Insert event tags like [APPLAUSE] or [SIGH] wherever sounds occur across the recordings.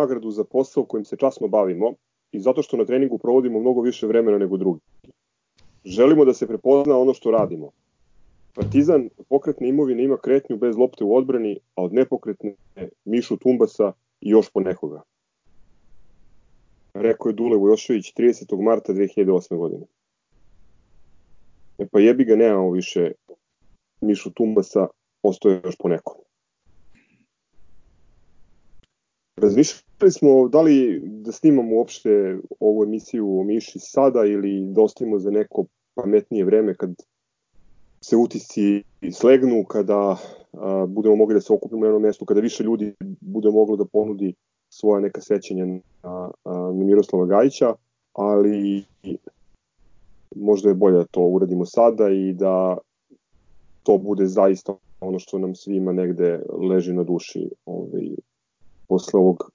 nagradu za posao kojim se časno bavimo i zato što na treningu provodimo mnogo više vremena nego drugi. Želimo da se prepozna ono što radimo. Partizan od pokretne imovine ima kretnju bez lopte u odbrani, a od nepokretne Mišu Tumbasa i još po nekoga. Rekao je Dule Vojošević 30. marta 2008. godine. E pa jebi ga, nemamo više Mišu Tumbasa, postoje još po nekom. Razmišljali smo da li da snimamo uopšte ovu emisiju o Miši sada ili da ostavimo za neko pametnije vreme kad se utisci slegnu, kada a, budemo mogli da se okupimo na jednom mestu, kada više ljudi bude moglo da ponudi svoje neka sećanja na, na Miroslava Gajića, ali možda je bolje da to uradimo sada i da to bude zaista ono što nam svima negde leži na duši ovaj, posle ovog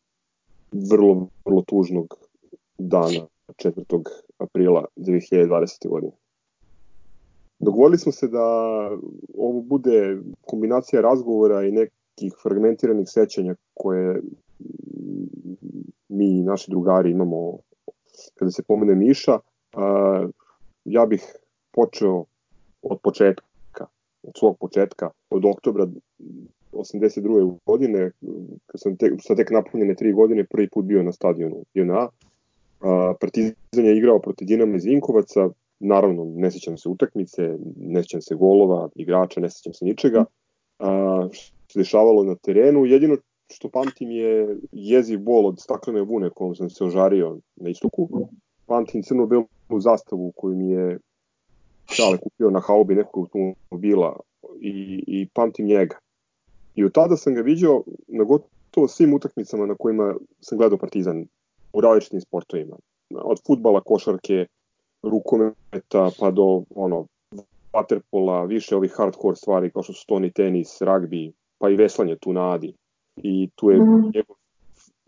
vrlo, vrlo tužnog dana 4. aprila 2020. godine. Dogovorili smo se da ovo bude kombinacija razgovora i nekih fragmentiranih sećanja koje mi i naši drugari imamo kada se pomene Miša. Ja bih počeo od početka, od svog početka, od oktobra 82. godine, kad sam tek, sa tek napunjene tri godine, prvi put bio na stadionu JNA. Partizan je igrao protiv Dinama iz Vinkovaca, naravno ne sećam se utakmice, ne sećam se golova, igrača, ne sećam se ničega. A, što se dešavalo na terenu, jedino što pamtim je jeziv bol od staklene vune kojom sam se ožario na istoku. Pamtim crno-belu zastavu koju mi je Čale kupio na haubi nekog automobila i, i pamtim njega. I od tada sam ga viđao na gotovo svim utakmicama na kojima sam gledao Partizan u različitim sportovima. Od futbala, košarke, rukometa pa do ono waterpola, više ovih hardcore stvari kao što su stoni tenis, ragbi, pa i veslanje tu nadi. I tu je mm. njegov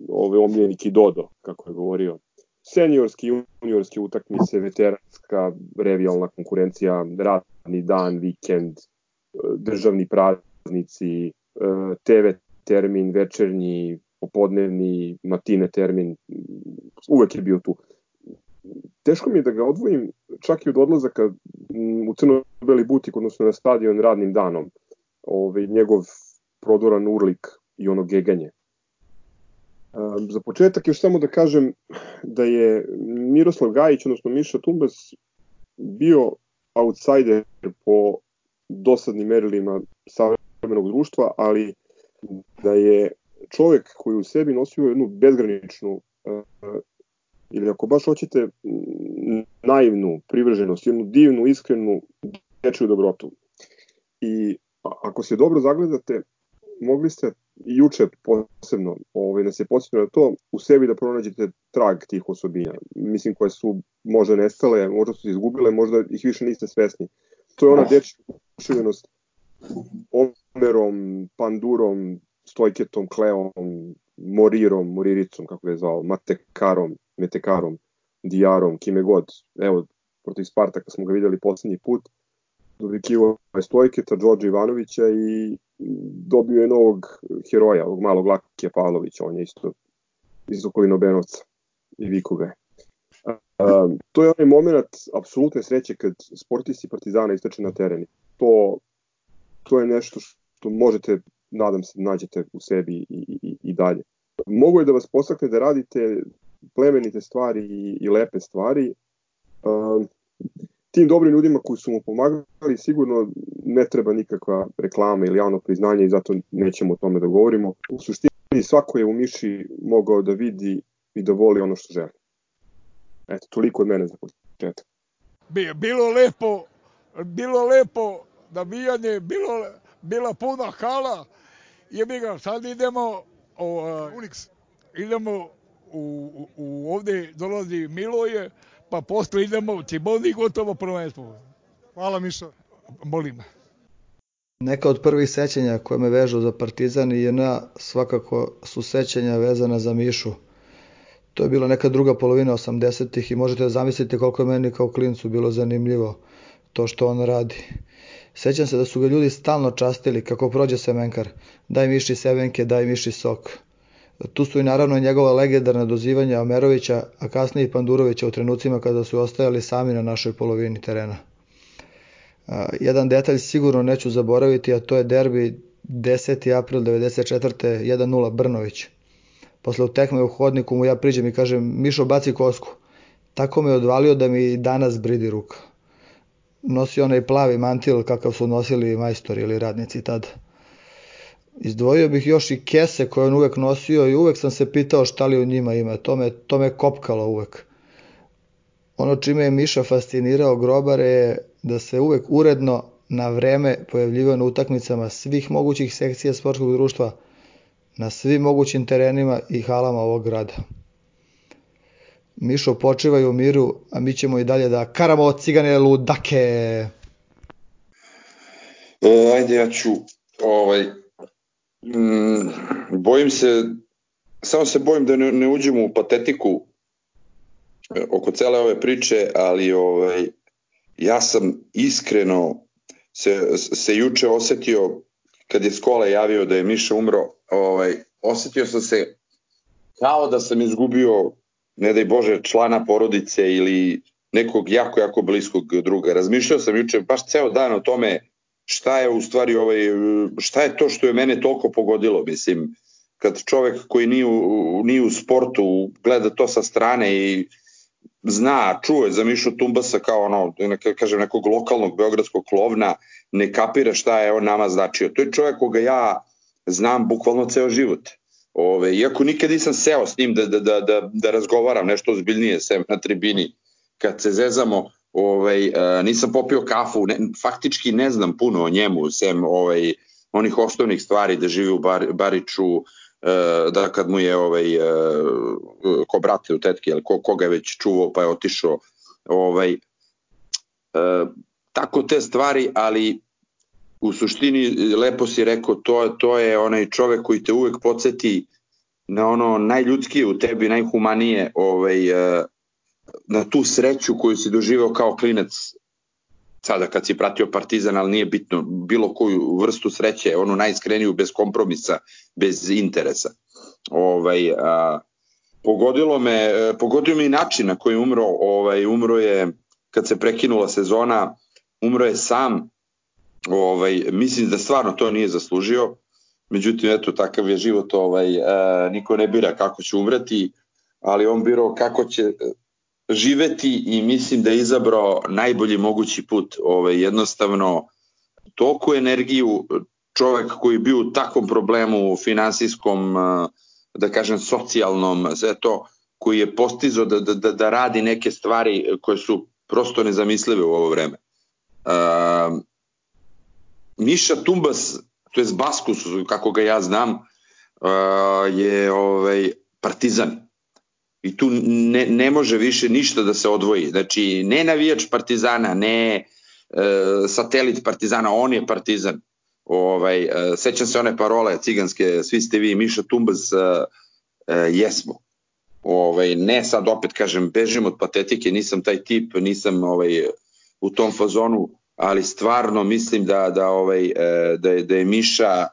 ove omljeniki Dodo, kako je govorio. Seniorski, juniorski utakmice, veteranska, revijalna konkurencija, radni dan, vikend, državni praznici, TV termin, večernji, popodnevni, matine termin, uvek je bio tu teško mi je da ga odvojim čak i od odlazaka u crno-beli butik, odnosno na stadion radnim danom. Ovaj, njegov prodoran urlik i ono geganje. Za početak još samo da kažem da je Miroslav Gajić, odnosno Miša Tumbas, bio outsider po dosadnim merilima savremenog društva, ali da je čovek koji u sebi nosio jednu bezgraničnu uh, ili ako baš hoćete naivnu privrženost, jednu divnu, iskrenu dečju dobrotu. I ako se dobro zagledate, mogli ste juče posebno ovaj, da se podsjetite na to, u sebi da pronađete trag tih osobina. Mislim koje su možda nestale, možda su izgubile, možda ih više niste svesni. To je ona dečja ušivenost Omerom, Pandurom, Stojketom, Kleom, Morirom, Moriricom, kako je zvao, Matekarom, Metekarom, Dijarom, kime god. Evo, protiv Spartaka smo ga videli poslednji put. Dobrikivo je Stojketa, Đorđe Ivanovića i dobio je novog heroja, ovog malog Lakija Pavlovića, on je isto iz okolino Benovca i Viku ga je. Uh, to je onaj moment apsolutne sreće kad sportisti Partizana istrače na teren. To, to je nešto što možete, nadam se, nađete u sebi i, i, i dalje. Mogu je da vas postakne da radite plemenite stvari i, i lepe stvari. Uh, tim dobrim ljudima koji su mu pomagali sigurno ne treba nikakva reklama ili javno priznanje i zato nećemo o tome da govorimo. U suštini svako je u Miši mogao da vidi i da voli ono što želi. Eto, toliko od mene za početak. Bilo lepo, bilo lepo navijanje, bilo, bila puna hala i mi ga sad idemo o, Unix. idemo u, u, ovde dolazi Miloje, pa posle idemo u Ciboni gotovo prvenstvo. Hvala Miša. Molim. Neka od prvih sećanja koje me vežu za Partizan i JNA svakako su sećanja vezana za Mišu. To je bila neka druga polovina 80-ih i možete da zamislite koliko je meni kao klincu bilo zanimljivo to što on radi. Sećam se da su ga ljudi stalno častili kako prođe semenkar. Daj miši semenke, daj miši sok. Tu su i naravno njegova legendarna dozivanja Omerovića, a kasnije i Pandurovića u trenucima kada su ostajali sami na našoj polovini terena. Jedan detalj sigurno neću zaboraviti, a to je derbi 10. april 94. 1-0 Brnović. Posle utekme u hodniku mu ja priđem i kažem Mišo baci kosku. Tako me odvalio da mi danas bridi ruka. Nosio onaj plavi mantil kakav su nosili majstori ili radnici tada. Izdvojio bih još i kese koje on uvek nosio i uvek sam se pitao šta li u njima ima. To me, to me kopkalo uvek. Ono čime je Miša fascinirao grobare je da se uvek uredno na vreme pojavljivao na utakmicama svih mogućih sekcija sportskog društva na svim mogućim terenima i halama ovog grada. Mišo počivaj u miru, a mi ćemo i dalje da karamo cigane ludake. E, ajde, ja ću ovaj, mm, bojim se, samo se bojim da ne, ne uđemo u patetiku e, oko cele ove priče, ali ovaj, ja sam iskreno se, se juče osetio kad je Skola javio da je Miša umro, ovaj, osetio sam se kao da sam izgubio, ne daj Bože, člana porodice ili nekog jako, jako bliskog druga. Razmišljao sam juče baš ceo dan o tome šta je u stvari ovaj, šta je to što je mene toliko pogodilo, mislim, kad čovek koji nije u, nije u sportu gleda to sa strane i zna, čuje za Mišu Tumbasa kao ono, neka, kažem, nekog lokalnog beogradskog klovna, ne kapira šta je on nama značio. To je čovjek koga ja znam bukvalno ceo život. Ove, iako nikad nisam seo s njim da, da, da, da, da razgovaram nešto ozbiljnije sem na tribini, kad se zezamo, ovaj, nisam popio kafu, ne, faktički ne znam puno o njemu, sem ovaj, onih osnovnih stvari da živi u bar, Bariču, E, da kad mu je ovaj, ko brate u tetke, ili ko, koga je već čuvao pa je otišao, ovaj, tako te stvari, ali u suštini lepo si rekao, to, to je onaj čovek koji te uvek podsjeti na ono najljudskije u tebi, najhumanije, ovaj, na tu sreću koju si doživao kao klinac sada kad si pratio Partizan, ali nije bitno, bilo koju vrstu sreće, onu najiskreniju, bez kompromisa, bez interesa. Ovaj, a, pogodilo me, e, pogodio mi način na koji umro, ovaj, umro je, kad se prekinula sezona, umro je sam, ovaj, mislim da stvarno to nije zaslužio, međutim, eto, takav je život, ovaj, a, niko ne bira kako će umreti, ali on birao kako će živeti i mislim da je izabrao najbolji mogući put. Ovaj, jednostavno, toku energiju čovek koji je bio u takvom problemu finansijskom, da kažem socijalnom, sve to, koji je postizao da, da, da, da radi neke stvari koje su prosto nezamislive u ovo vreme. Miša Tumbas, to je Baskus, kako ga ja znam, je ovaj, partizan i tu ne, ne može više ništa da se odvoji. Znači, ne navijač Partizana, ne e, satelit Partizana, on je Partizan. Ovaj, e, sećam se one parole ciganske, svi ste vi, Miša Tumbas, e, jesmo. Ovaj, ne sad opet kažem, bežim od patetike, nisam taj tip, nisam ovaj, u tom fazonu, ali stvarno mislim da, da, ovaj, e, da, je, da je Miša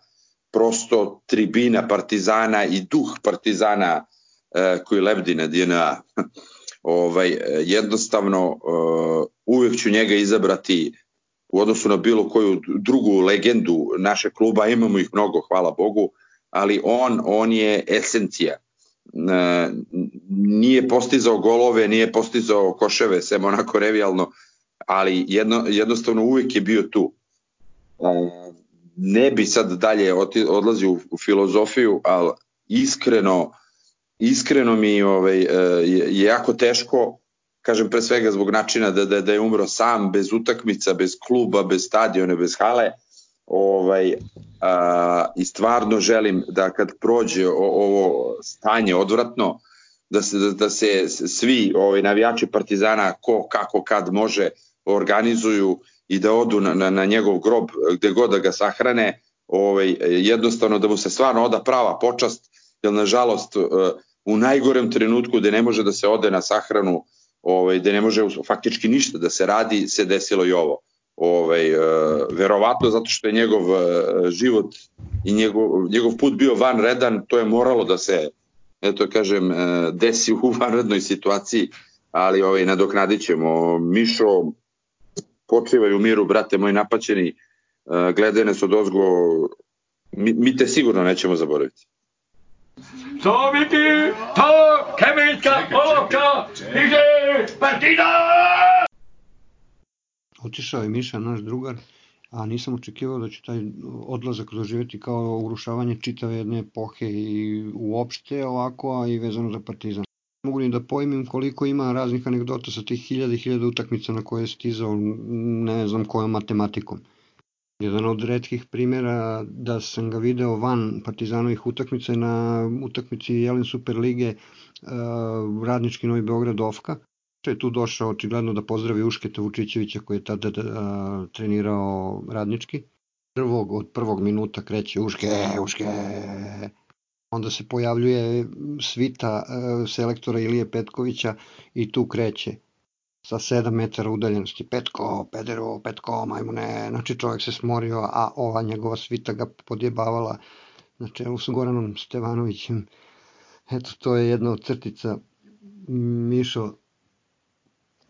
prosto tribina Partizana i duh Partizana E, koji lebdi na DNA. [LAUGHS] ovaj, jednostavno uh, uvek ću njega izabrati u odnosu na bilo koju drugu legendu naše kluba, imamo ih mnogo, hvala Bogu, ali on, on je esencija. Nije postizao golove, nije postizao koševe, sem onako revijalno, ali jedno, jednostavno uvek je bio tu. Uh, ne bi sad dalje odlazio u, u filozofiju, ali iskreno iskreno mi ovaj, e, je jako teško, kažem pre svega zbog načina da, da, da je umro sam, bez utakmica, bez kluba, bez stadione, bez hale, ovaj, a, i stvarno želim da kad prođe ovo stanje odvratno, da se, da, da se svi ovaj, navijači Partizana ko, kako, kad može organizuju i da odu na, na, na njegov grob gde god da ga sahrane, ovaj, jednostavno da mu se stvarno oda prava počast, jer nažalost u najgorem trenutku gde ne može da se ode na sahranu, ovaj, gde ne može faktički ništa da se radi, se desilo i ovo. ovaj, uh, verovatno zato što je njegov uh, život i njegov, njegov put bio vanredan, to je moralo da se, eto kažem, desi u [LAUGHS] vanrednoj situaciji, ali ovaj, nadoknadit ćemo. Mišo, počivaj u miru, brate moj napaćeni, uh, gledaj nas od ozgo, mi, mi te sigurno nećemo zaboraviti. Zoviti to kemijska olovka ide partida! Otišao je Miša, naš drugar, a nisam očekivao da će taj odlazak doživjeti kao urušavanje čitave jedne epohe i uopšte ovako, a i vezano za Partizan. Mogu ni da pojmim koliko ima raznih anegdota sa tih hiljada i hiljada utakmica na koje je stizao, ne znam kojom matematikom. Jedan od redkih primjera da sam ga video van Partizanovih utakmica na utakmici Jelen Superlige uh, Radnički Novi Beograd Ofka. Je tu došao očigledno da pozdravi Ušketa Vučićevića koji je tada uh, trenirao Radnički. Prvog, od prvog minuta kreće Uške, Uške, onda se pojavljuje svita uh, selektora Ilije Petkovića i tu kreće sa 7 metara udaljenosti. Petko, pedero, petko, majmune. Znači čovjek se smorio, a ova njegova svita ga podjebavala na čelu s Goranom Stevanovićem. Eto, to je jedna od crtica. Mišo,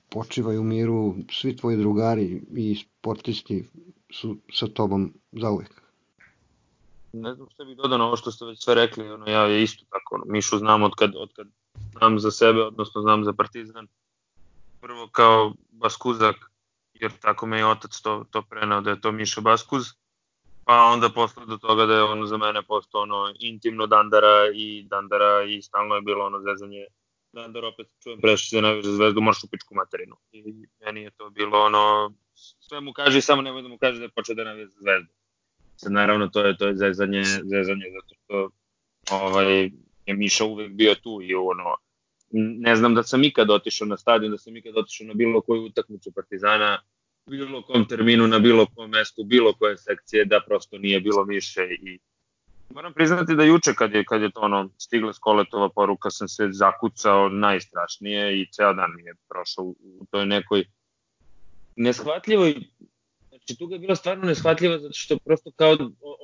počivaj u miru, svi tvoji drugari i sportisti su sa tobom zauvek. Ne znam što bih dodao na ovo što ste već sve rekli, ono, ja je isto tako, ono, Mišu znam od kad, od kad znam za sebe, odnosno znam za Partizan, prvo kao Baskuzak, jer tako me je otac to, to prenao da je to Miša Baskuz, pa onda posle do toga da je on za mene postao ono intimno Dandara i Dandara i stalno je bilo ono zezanje Dandar opet čujem prešli se na zvezdu, moraš u pičku materinu. I meni je to bilo ono, sve mu kaže, samo nemoj da mu kaže da je počeo da navije za zvezdu. Sad naravno to je to je zezanje, zezanje zato što ovaj, je Miša uvek bio tu i ono, ne znam da sam ikad otišao na stadion, da sam ikad otišao na bilo koju utakmicu Partizana, bilo kom terminu, na bilo kom mestu, bilo koje sekcije, da prosto nije bilo Miše i Moram priznati da juče kad je, kad je to ono stigla s koletova poruka sam se zakucao najstrašnije i ceo dan mi je prošao u toj nekoj neshvatljivoj znači tu ga je bilo stvarno neshvatljivo zato što prosto kao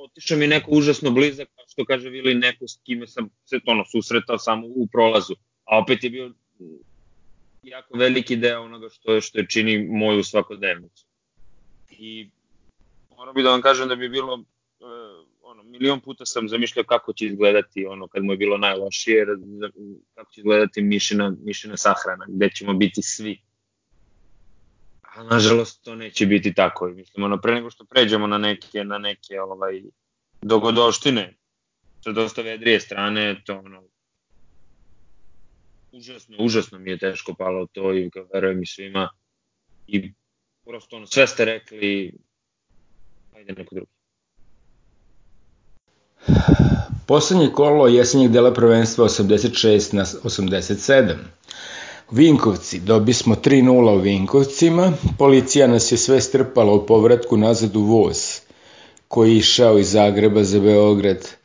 otišao mi neko užasno blizak, kao što kaže Vili, neko s kime sam se ono susretao samo u prolazu a opet je bio jako veliki deo onoga što je, što je čini moju svakodnevnicu. I moram bi da vam kažem da bi bilo uh, ono, milion puta sam zamišljao kako će izgledati ono kad mu je bilo najlošije, kako će izgledati mišina, mišina sahrana, gde ćemo biti svi. A nažalost to neće biti tako. Mislim, ono, pre nego što pređemo na neke, na neke ovaj, dogodoštine sa dosta vedrije strane, to ono, užasno, užasno mi je teško palo to i verujem i svima i prosto ono, sve ste rekli ajde neko drugi. Poslednje kolo jesenjeg dela prvenstva 86 na 87. Vinkovci, dobi smo 3-0 u Vinkovcima, policija nas je sve strpala u povratku nazad u voz, koji je išao iz Zagreba za Beograd –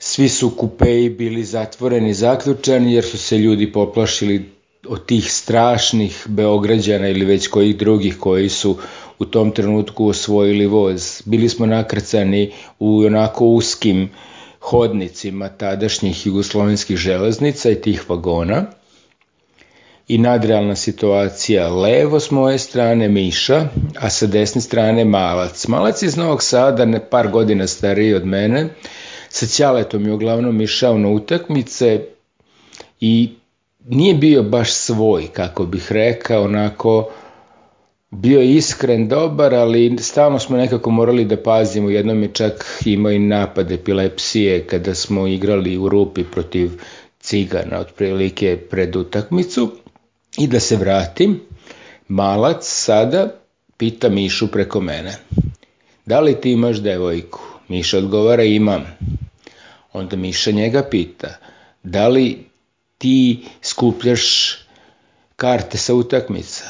Svi su kupeji bili zatvoreni, zaključani, jer su se ljudi poplašili od tih strašnih Beograđana ili već kojih drugih koji su u tom trenutku osvojili voz. Bili smo nakrcani u onako uskim hodnicima tadašnjih jugoslovenskih železnica i tih vagona i nadrealna situacija. Levo s moje strane Miša, a sa desne strane Malac. Malac iz Novog Sada, ne par godina stariji od mene, sa Ćaletom je uglavnom išao na utakmice i nije bio baš svoj, kako bih rekao, onako bio iskren, dobar, ali stalno smo nekako morali da pazimo. Jednom je čak imao i napad epilepsije kada smo igrali u rupi protiv cigana, otprilike pred utakmicu. I da se vratim, malac sada pita Mišu preko mene. Da li ti imaš devojku? Miša odgovara imam. Onda Miša njega pita, da li ti skupljaš karte sa utakmica?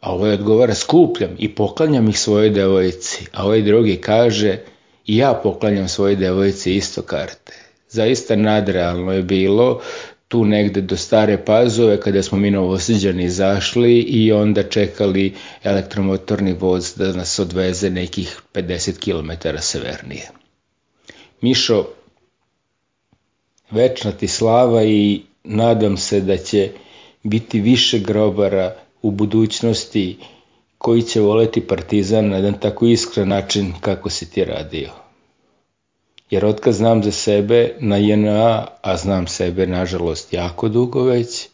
A ovaj odgovara, skupljam i poklanjam ih svojoj devojci. A ovaj drugi kaže, ja poklanjam svojoj devojci isto karte. Zaista nadrealno je bilo, tu negde do stare pazove kada smo mi novoseđani izašli i onda čekali elektromotorni voz da nas odveze nekih 50 km severnije. Mišo, večna ti slava i nadam se da će biti više grobara u budućnosti koji će voleti Partizan na jedan tako iskren način kako si ti radio. Jer otkad znam za sebe na JNA, a znam sebe nažalost jako dugo već,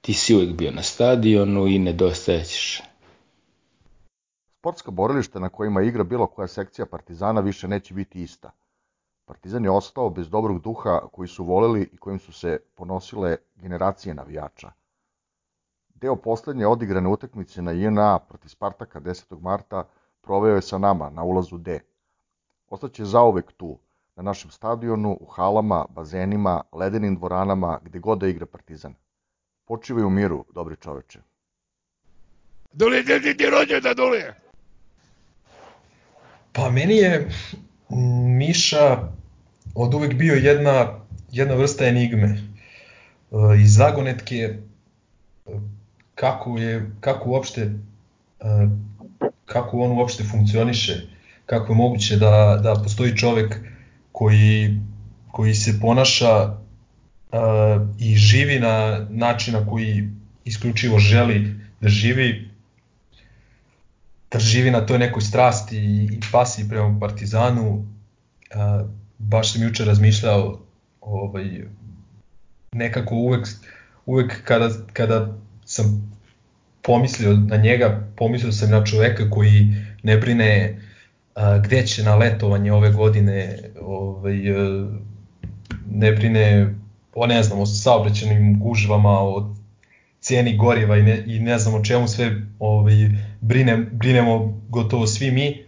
ti si uvijek bio na stadionu i nedostajećeš. Sportska borilišta na kojima igra bilo koja sekcija Partizana više neće biti ista. Partizan je ostao bez dobrog duha koji su voleli i kojim su se ponosile generacije navijača. Deo poslednje odigrane utakmice na JNA proti Spartaka 10. marta proveo je sa nama na ulazu D. Ostaće zauvek tu, na našem stadionu, u halama, bazenima, ledenim dvoranama, gde god da igra Partizan. Počivaj u miru, dobri čoveče. Dole, gde ti ti da dole? Pa meni je Miša od uvek bio jedna, jedna vrsta enigme. E, iz zagonetke kako je kako uopšte e, kako on uopšte funkcioniše, kako je moguće da, da postoji čovek koji, koji se ponaša uh, i živi na način na koji isključivo želi da živi, da živi na toj nekoj strasti i, i pasiji prema Partizanu. Uh, baš sam juče razmišljao ovaj, nekako uvek, uvek kada, kada sam pomislio na njega, pomislio sam na čoveka koji ne brine gde će na letovanje ove godine, ovaj, ne brine o ne znam, o saobraćenim gužvama, o cijeni goriva i ne, i ne znam o čemu sve ovaj, brine, brinemo gotovo svi mi.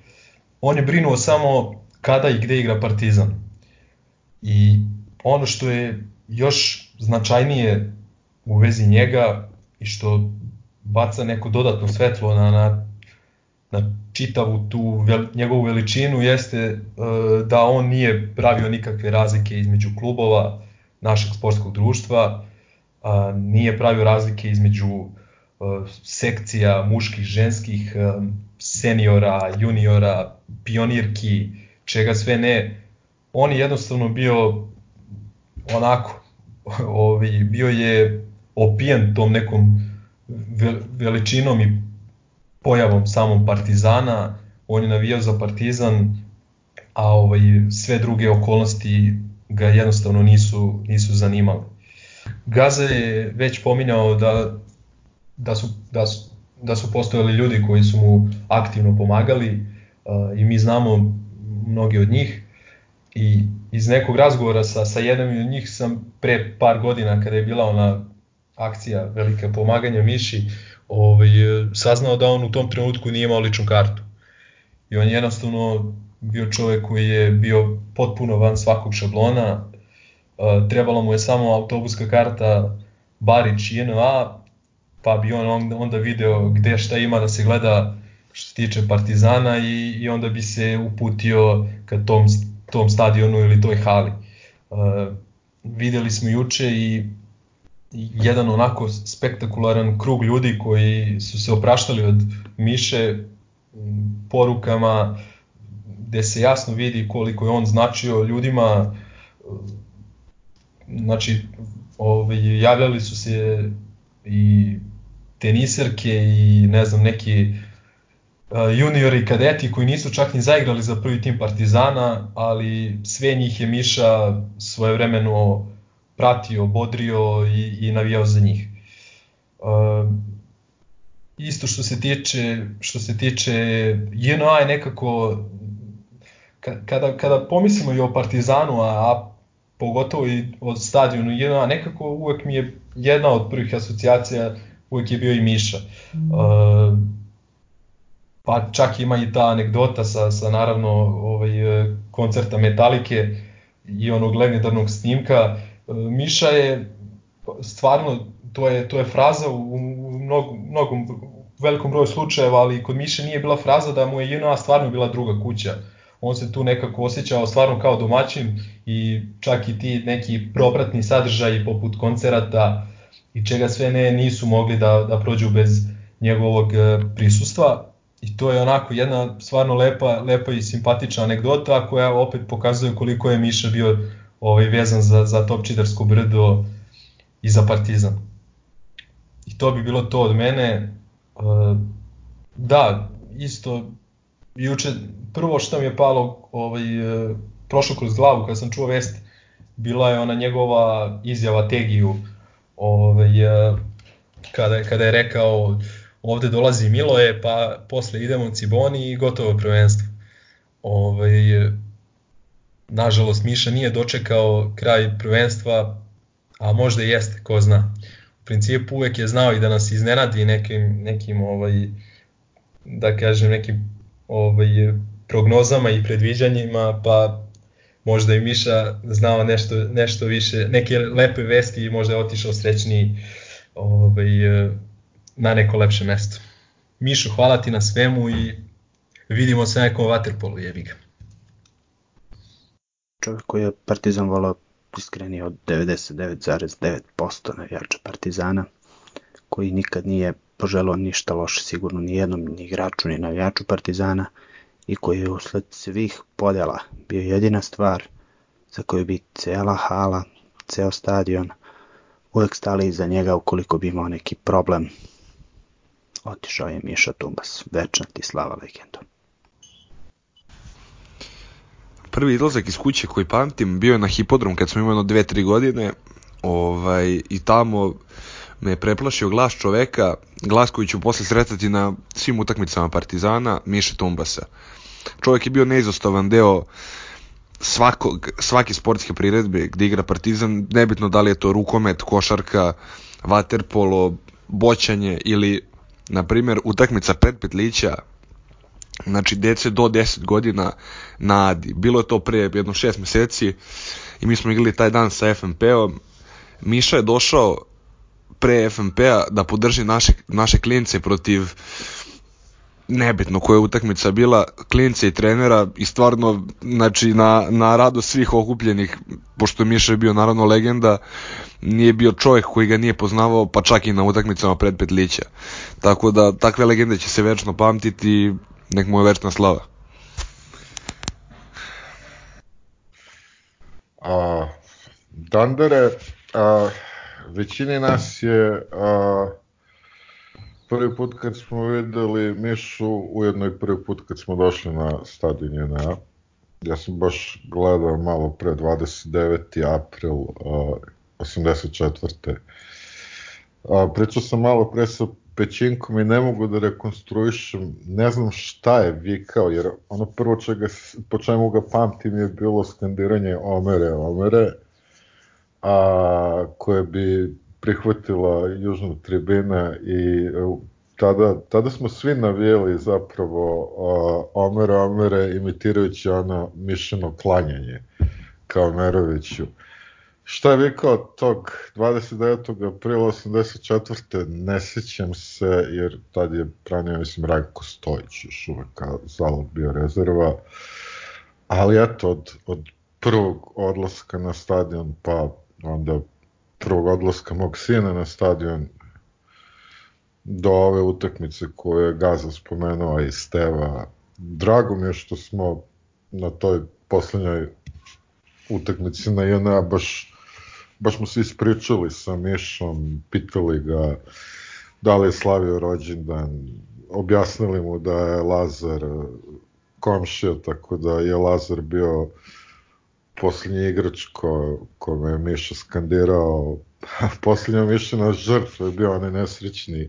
On je brinuo samo kada i gde igra Partizan. I ono što je još značajnije u vezi njega i što baca neko dodatno svetlo na, na, na čitavu tu vel, njegovu veličinu jeste uh, da on nije pravio nikakve razlike između klubova našeg sportskog društva, uh, nije pravio razlike između uh, sekcija muških, ženskih, uh, seniora, juniora, pionirki, čega sve ne. On je jednostavno bio onako, [LAUGHS] ovi, bio je opijen tom nekom veličinom i pojavom samom Partizana, on je navijao za Partizan, a ovaj, sve druge okolnosti ga jednostavno nisu, nisu zanimale. Gaza je već pominjao da, da, su, da, su, da su postojali ljudi koji su mu aktivno pomagali uh, i mi znamo mnogi od njih i iz nekog razgovora sa, sa jednom od njih sam pre par godina kada je bila ona akcija velika pomaganja Miši, ovaj, saznao da on u tom trenutku nije imao ličnu kartu. I on je jednostavno bio čovek koji je bio potpuno van svakog šablona, trebala mu je samo autobuska karta Barić JNA, pa bi on onda video gde šta ima da se gleda što se tiče Partizana i, i onda bi se uputio ka tom, tom stadionu ili toj hali. Uh, videli smo juče i jedan onako spektakularan krug ljudi koji su se opraštali od Miše porukama gde se jasno vidi koliko je on značio ljudima. Znači ovaj, javljali su se i teniserke i ne znam neki juniori i kadeti koji nisu čak ni zaigrali za prvi tim Partizana, ali sve njih je Miša svojevremeno pratio, bodrio i, i navijao za njih. Uh, isto što se tiče što se tiče JNA je nekako kada, kada pomislimo i o Partizanu, a, a pogotovo i o stadionu JNA, nekako uvek mi je jedna od prvih asocijacija uvek je bio i Miša. Uh, pa čak ima i ta anegdota sa, sa naravno ovaj, koncerta Metalike i onog legendarnog snimka Miša je stvarno, to je, to je fraza u, u mnogom, mnogom velikom broju slučajeva, ali kod Miše nije bila fraza da mu je JNA stvarno bila druga kuća. on se tu nekako osjećao stvarno kao domaćin i čak i ti neki propratni sadržaji poput koncerata i čega sve ne nisu mogli da, da prođu bez njegovog e, prisustva i to je onako jedna stvarno lepa, lepa i simpatična anegdota koja opet pokazuje koliko je Miša bio ovaj, vezan za, za Topčidarsko brdo i za Partizan. I to bi bilo to od mene. E, da, isto juče prvo što mi je palo ovaj e, prošlo kroz glavu kad sam čuo vest bila je ona njegova izjava Tegiju ovaj e, kada kada je rekao ovde dolazi Miloje pa posle idemo Ciboni i gotovo prvenstvo. Ovaj nažalost Miša nije dočekao kraj prvenstva, a možda jeste, ko zna. U principu uvek je znao i da nas iznenadi nekim, nekim ovaj, da kažem, nekim ovaj, prognozama i predviđanjima, pa možda i Miša znao nešto, nešto više, neke lepe vesti i možda je otišao srećniji ovaj, na neko lepše mesto. Mišo, hvala ti na svemu i vidimo se nekom vaterpolu, jebi ga čovjek koji je Partizan volao iskreni od 99,9% navijača Partizana, koji nikad nije poželao ništa loše sigurno ni jednom ni igraču ni navijaču Partizana i koji je usled svih podela bio jedina stvar za koju bi cela hala, ceo stadion uvek stali iza njega ukoliko bi imao neki problem. Otišao je Miša Tumbas, večna ti slava legendom prvi izlazak iz kuće koji pamtim bio je na hipodrom kad smo imali jedno dve, tri godine ovaj, i tamo me preplašio glas čoveka, glas koji ću posle sretati na svim utakmicama Partizana, Miše Tumbasa. Čovjek je bio neizostavan deo svakog, svake sportske priredbe gde igra Partizan, nebitno da li je to rukomet, košarka, vaterpolo, boćanje ili, na primjer, utakmica pred petlića znači dece do 10 godina na Adi. Bilo je to pre jedno 6 meseci i mi smo igrali taj dan sa FMP-om. Miša je došao pre FMP-a da podrži naše, naše klince protiv nebitno koja je utakmica bila klince i trenera i stvarno znači na, na rado svih okupljenih pošto Miša je bio naravno legenda nije bio čovjek koji ga nije poznavao pa čak i na utakmicama pred Petlića tako da takve legende će se večno pamtiti nek mu je večna slava. A, Dandere, a, većini nas je a, prvi put kad smo videli Mišu, ujedno i prvi put kad smo došli na stadion JNA. Ja sam baš gledao malo pre 29. april a, 84. A, pričao sam malo pre sa pećinkom i ne mogu da rekonstruišem, ne znam šta je vikao, jer ono prvo čega, po čemu ga pamtim je bilo skandiranje Omere, Omere, a, koje bi prihvatila južna tribina i tada, tada smo svi navijeli zapravo a, Omere, Omere imitirajući ono mišljeno klanjanje kao Meroviću. Šta je vikao tog 29. aprila 84. ne sećam se, jer tad je pranio, mislim, Rajko Stojić još uvek zalog bio rezerva, ali eto, od, od prvog odlaska na stadion, pa onda prvog odlaska mog sina na stadion, do ove utakmice koje je Gaza spomenuo i Steva. Drago mi je što smo na toj poslednjoj utakmici na JNA baš baš smo se ispričali sa Mišom, pitali ga da li je slavio rođendan, objasnili mu da je Lazar komšija, tako da je Lazar bio poslednji igrač ko, kome je Miša skandirao. [LAUGHS] Poslednja Mišina žrtva je bio onaj nesrećni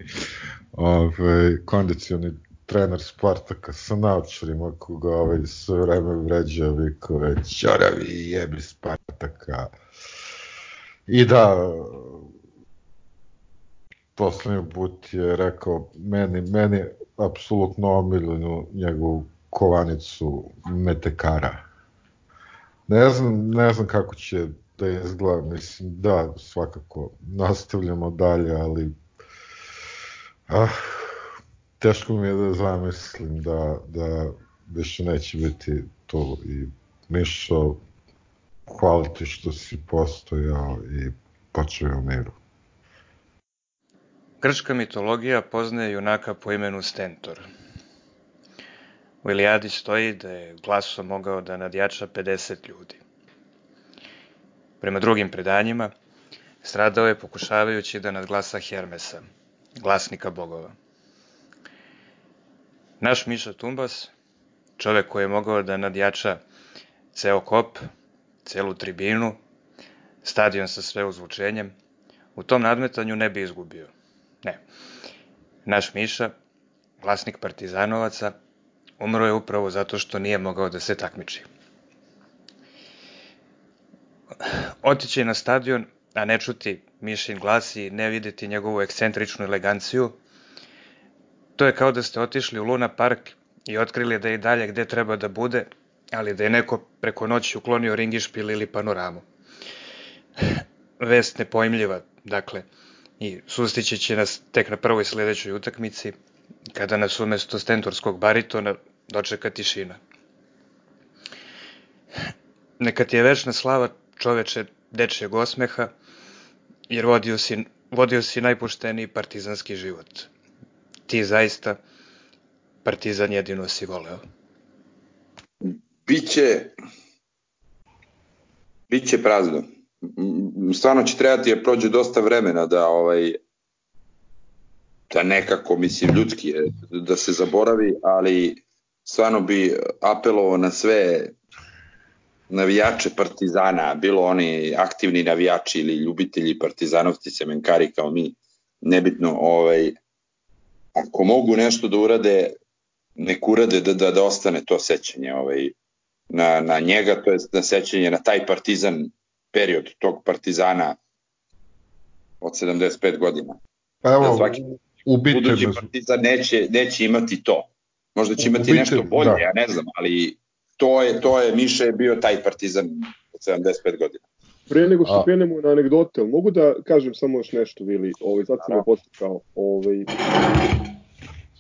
ove, kondicioni trener Spartaka sa naočarima koga ovaj, sve vreme vređa vikove čoravi jebi Spartaka I da, poslednji put je rekao meni, meni apsolutno omiljenu njegovu kovanicu metekara. Ne znam, ne znam kako će da izgleda, mislim, da, svakako, nastavljamo dalje, ali ah, teško mi je da zamislim da, da više neće biti to i Mišo, hvala ti što si postojao i počeo u miru. Grčka mitologija poznaje junaka po imenu Stentor. U Ilijadi stoji da je glasom mogao da nadjača 50 ljudi. Prema drugim predanjima, stradao je pokušavajući da nadglasa Hermesa, glasnika bogova. Naš Miša Tumbas, čovek koji je mogao da nadjača ceo kop, celu tribinu, stadion sa sve uzvučenjem, u tom nadmetanju ne bi izgubio. Ne. Naš Miša, glasnik partizanovaca, umro je upravo zato što nije mogao da se takmiči. Otići na stadion, a ne čuti Mišin glas i ne videti njegovu ekscentričnu eleganciju, to je kao da ste otišli u Luna Park i otkrili da je i dalje gde treba da bude, ali da je neko preko noći uklonio ringišpil ili panoramu. Vest nepojmljiva, dakle, i sustići će nas tek na prvoj sledećoj utakmici, kada nas umesto stentorskog baritona dočeka tišina. Neka ti je večna slava čoveče dečijeg osmeha, jer vodio si, vodio si najpošteniji partizanski život. Ti zaista partizan jedino si voleo. Biće, biće prazno. Stvarno će trebati da prođe dosta vremena da ovaj da nekako, mislim, ljudski je, da se zaboravi, ali stvarno bi apelovao na sve navijače Partizana, bilo oni aktivni navijači ili ljubitelji Partizanovci, semenkari kao mi, nebitno, ovaj, ako mogu nešto da urade, nek urade da, da, da ostane to sećanje ovaj, na, na njega, to je na sećanje na taj Partizan period tog Partizana od 75 godina. Pa evo, da svaki budući Partizan neće, neće imati to. Možda će imati ubite, nešto bolje, da. ja ne znam, ali to je, to je, Miša je bio taj partizan od 75 godina. Pre nego što krenemo na anegdote, mogu da kažem samo još nešto, Vili, ovaj, sad sam me postikao. Ovaj,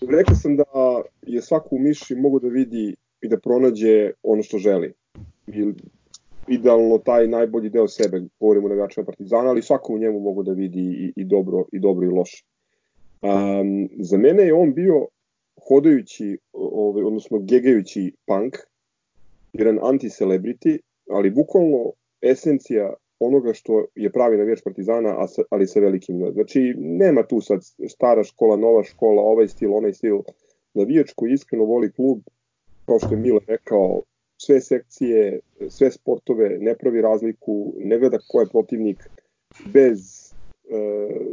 rekao sam da je svako u Miši mogu da vidi i da pronađe ono što želi. I, idealno taj najbolji deo sebe, govorimo na gačima Partizana, ali svako u njemu mogu da vidi i, i dobro i dobro i loše. Um, za mene je on bio hodajući, ovaj, odnosno gegajući punk, jedan anti-celebrity, ali bukvalno esencija onoga što je pravi navijač Partizana, ali sa velikim. Znači, nema tu sad stara škola, nova škola, ovaj stil, onaj stil. Navijač koji iskreno voli klub, kao što je Mile rekao, sve sekcije, sve sportove, ne pravi razliku, ne gleda ko je protivnik, bez e,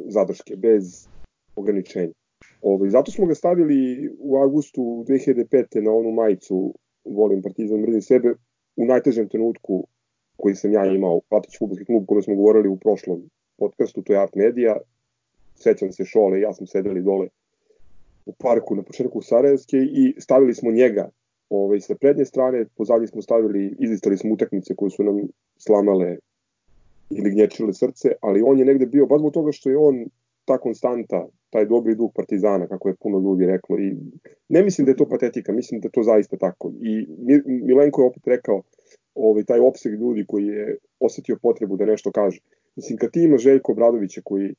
zadrške, bez ograničenja. Ovaj, zato smo ga stavili u avgustu 2005. na onu majicu volim Partizan, mrzim sebe, u najtežem trenutku koji sam ja imao, Platić futbolski klub, kome smo govorili u prošlom podcastu, to je Art Media, sećam se šole, ja sam sedeli dole u parku na početku Sarajevske i stavili smo njega ovaj, sa prednje strane, pozadnje smo stavili, izlistali smo utakmice koje su nam slamale ili gnječile srce, ali on je negde bio, baš zbog toga što je on ta konstanta, taj dobri duh Partizana, kako je puno ljudi reklo. I ne mislim da je to patetika, mislim da je to zaista tako. I Milenko je opet rekao ovaj, taj opseg ljudi koji je osetio potrebu da nešto kaže. Mislim, kad ti ima Željko Bradovića koji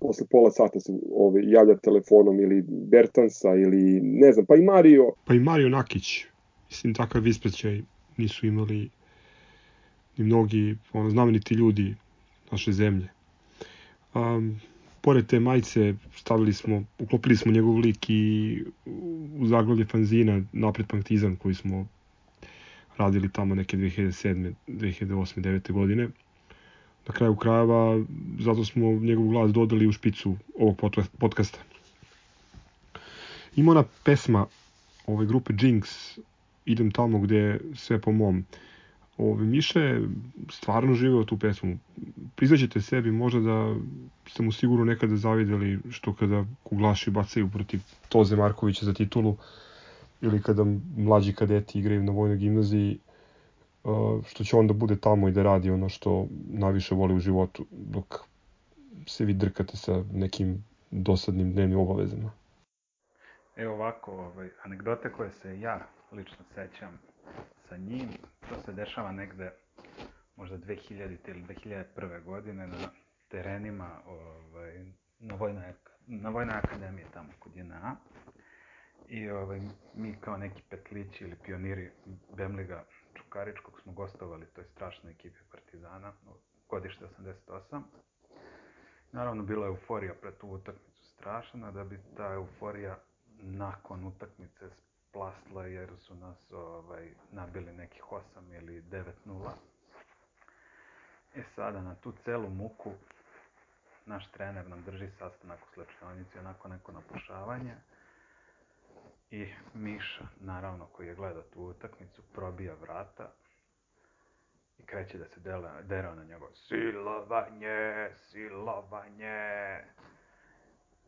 posle pola sata se ovaj, javlja telefonom ili Bertansa ili ne znam, pa i Mario. Pa i Mario Nakić, mislim, takav ispraćaj nisu imali ni mnogi ono, znameniti ljudi naše zemlje. Um, pored te majice stavili smo, uklopili smo njegov lik i u zaglavlje fanzina Napred Partizan koji smo radili tamo neke 2007. 2008. 9. godine. Na kraju krajeva, zato smo njegov glas dodali u špicu ovog podcasta. Ima ona pesma ove grupe Jinx, idem tamo gde sve po mom. Ove, Miša je stvarno živeo tu pesmu. Prizaćete sebi možda da ste mu sigurno nekada zavideli što kada kuglaši bacaju protiv Toze Markovića za titulu ili kada mlađi kadeti igraju na vojnoj gimnaziji što će onda bude tamo i da radi ono što najviše voli u životu dok se vi drkate sa nekim dosadnim dnevnim obavezama. Evo ovako, ovaj, anegdote koje se ja lično sećam sa njim. To se dešava negde možda 2000 ili 2001. godine na terenima ovaj, na, vojnoj, na Vojnoj akademiji tamo kod JNA. I ovaj, mi kao neki petlići ili pioniri Bemliga Čukaričkog smo gostovali toj strašnoj ekipi Partizana, godište 88. Naravno, bila je euforija pred tu utakmicu strašna, da bi ta euforija nakon utakmice splasla jer su nas ovaj, nabili nekih 8 ili 9-0. E sada, na tu celu muku, naš trener nam drži sastanak u slačionici, onako neko napušavanje. I Miša, naravno, koji je gledao tu utakmicu, probija vrata i kreće da se dela, dera na njegov silovanje, silovanje.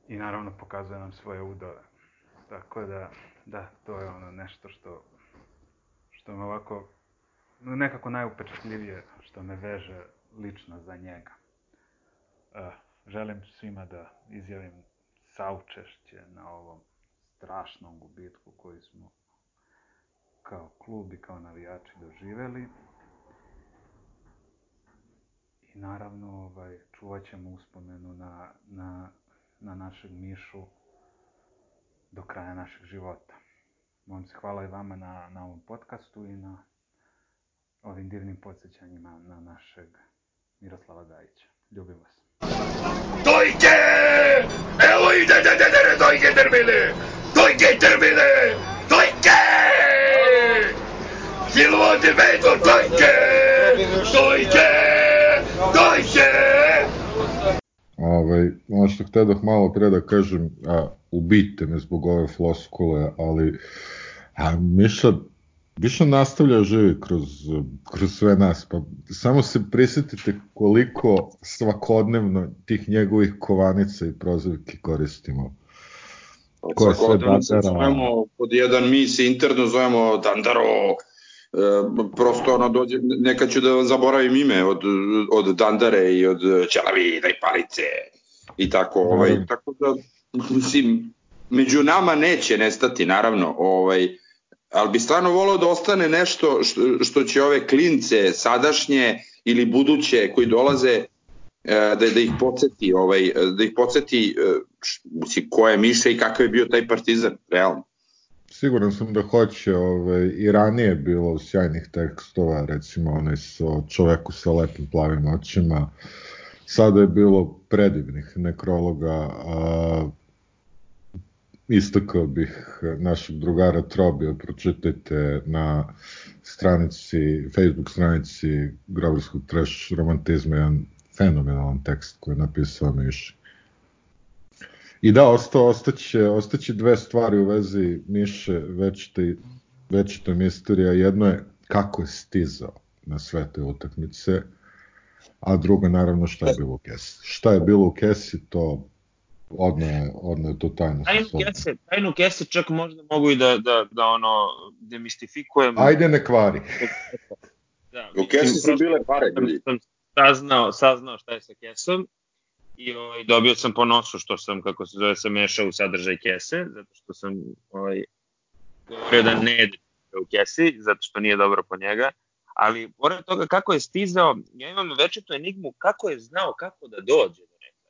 I naravno pokazuje nam svoje udove. Tako da, da, to je ono nešto što, što me ovako, nekako najupečatljivije što me veže lično za njega. Uh, želim svima da izjavim saučešće na ovom strašnom gubitku koji smo kao klub i kao navijači doživeli. I naravno ovaj, čuvat ćemo uspomenu na, na, na našeg Mišu do kraja našeg života. Vam se hvala i vama na, na ovom podcastu i na ovim divnim podsjećanjima na našeg Miroslava Gajića. Ljubim vas. Dojke! Evo ide, de, de, de, dojke termine! Dojke termine! Dojke! Silvo de vedo, dojke! Dojke! Dojke! Ovaj, ono što htedoh malo pre da kažem, a, ubijte me zbog ove floskule, ali a, Miša Više nastavlja živi kroz, kroz sve nas, pa samo se prisetite koliko svakodnevno tih njegovih kovanica i prozivki koristimo. Ko sve Dandara... Zovemo pod jedan mi se interno zovemo Dandaro, e, prosto ono dođe, neka ću da zaboravim ime od, od Dandare i od Ćelavi, daj palice i tako, ovaj, tako da, mislim, među nama neće nestati, naravno, ovaj, ali bi stvarno volao da ostane nešto što, što će ove klince sadašnje ili buduće koji dolaze da, da ih podsjeti ovaj, da ih podsjeti e, ko je Miša i kakav je bio taj partizan, realno. Siguran sam da hoće, ovaj, i ranije bilo sjajnih tekstova, recimo onaj o čoveku sa lepim plavim očima, sada je bilo predivnih nekrologa, a, istakao bih našeg drugara Trobija, pročitajte na stranici, Facebook stranici Grobarskog trash romantizma, jedan fenomenalan tekst koji je napisao Miši. I da, ostao, ostaće, ostaće dve stvari u vezi Miše, večite, večita misterija. Jedno je kako je stizao na sve te utakmice, a drugo naravno šta je bilo u kesi. Šta je bilo u kesi, to odno je, odno je to tajno. Tajnu kese, tajnu kese čak možda mogu i da, da, da ono demistifikujem. Ajde ne kvari. [LAUGHS] da, U kesi su bile pare, ljudi. Sam saznao, saznao šta je sa kesom i ovaj, dobio sam po nosu što sam, kako se zove, sam mešao u sadržaj kese, zato što sam ovaj, govorio da ne jede u kesi, zato što nije dobro po njega. Ali, pored toga kako je stizao, ja imam večitu enigmu kako je znao kako da dođe do neka.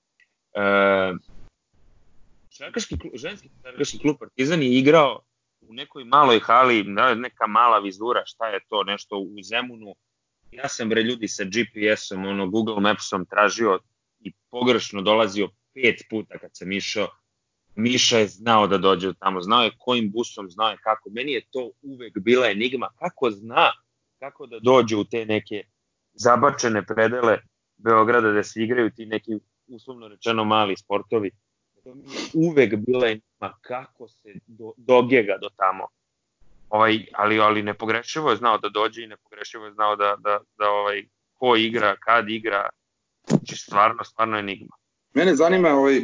E, Šarkaški, ženski šarkaški klub Partizan je igrao u nekoj maloj hali, da, neka mala vizura, šta je to, nešto u Zemunu. Ja sam bre ljudi sa GPS-om, ono, Google Mapsom tražio i pogrešno dolazio pet puta kad sam išao. Miša je znao da dođe tamo, znao je kojim busom, znao je kako. Meni je to uvek bila enigma, kako zna kako da dođe u te neke zabačene predele Beograda da se igraju ti neki uslovno rečeno mali sportovi to mi je uvek bila enigma kako se do, dogega do tamo. Ovaj, ali, ali nepogrešivo je znao da dođe i nepogrešivo je znao da, da, da ovaj, ko igra, kad igra, znači stvarno, stvarno enigma. Mene zanima, ovaj,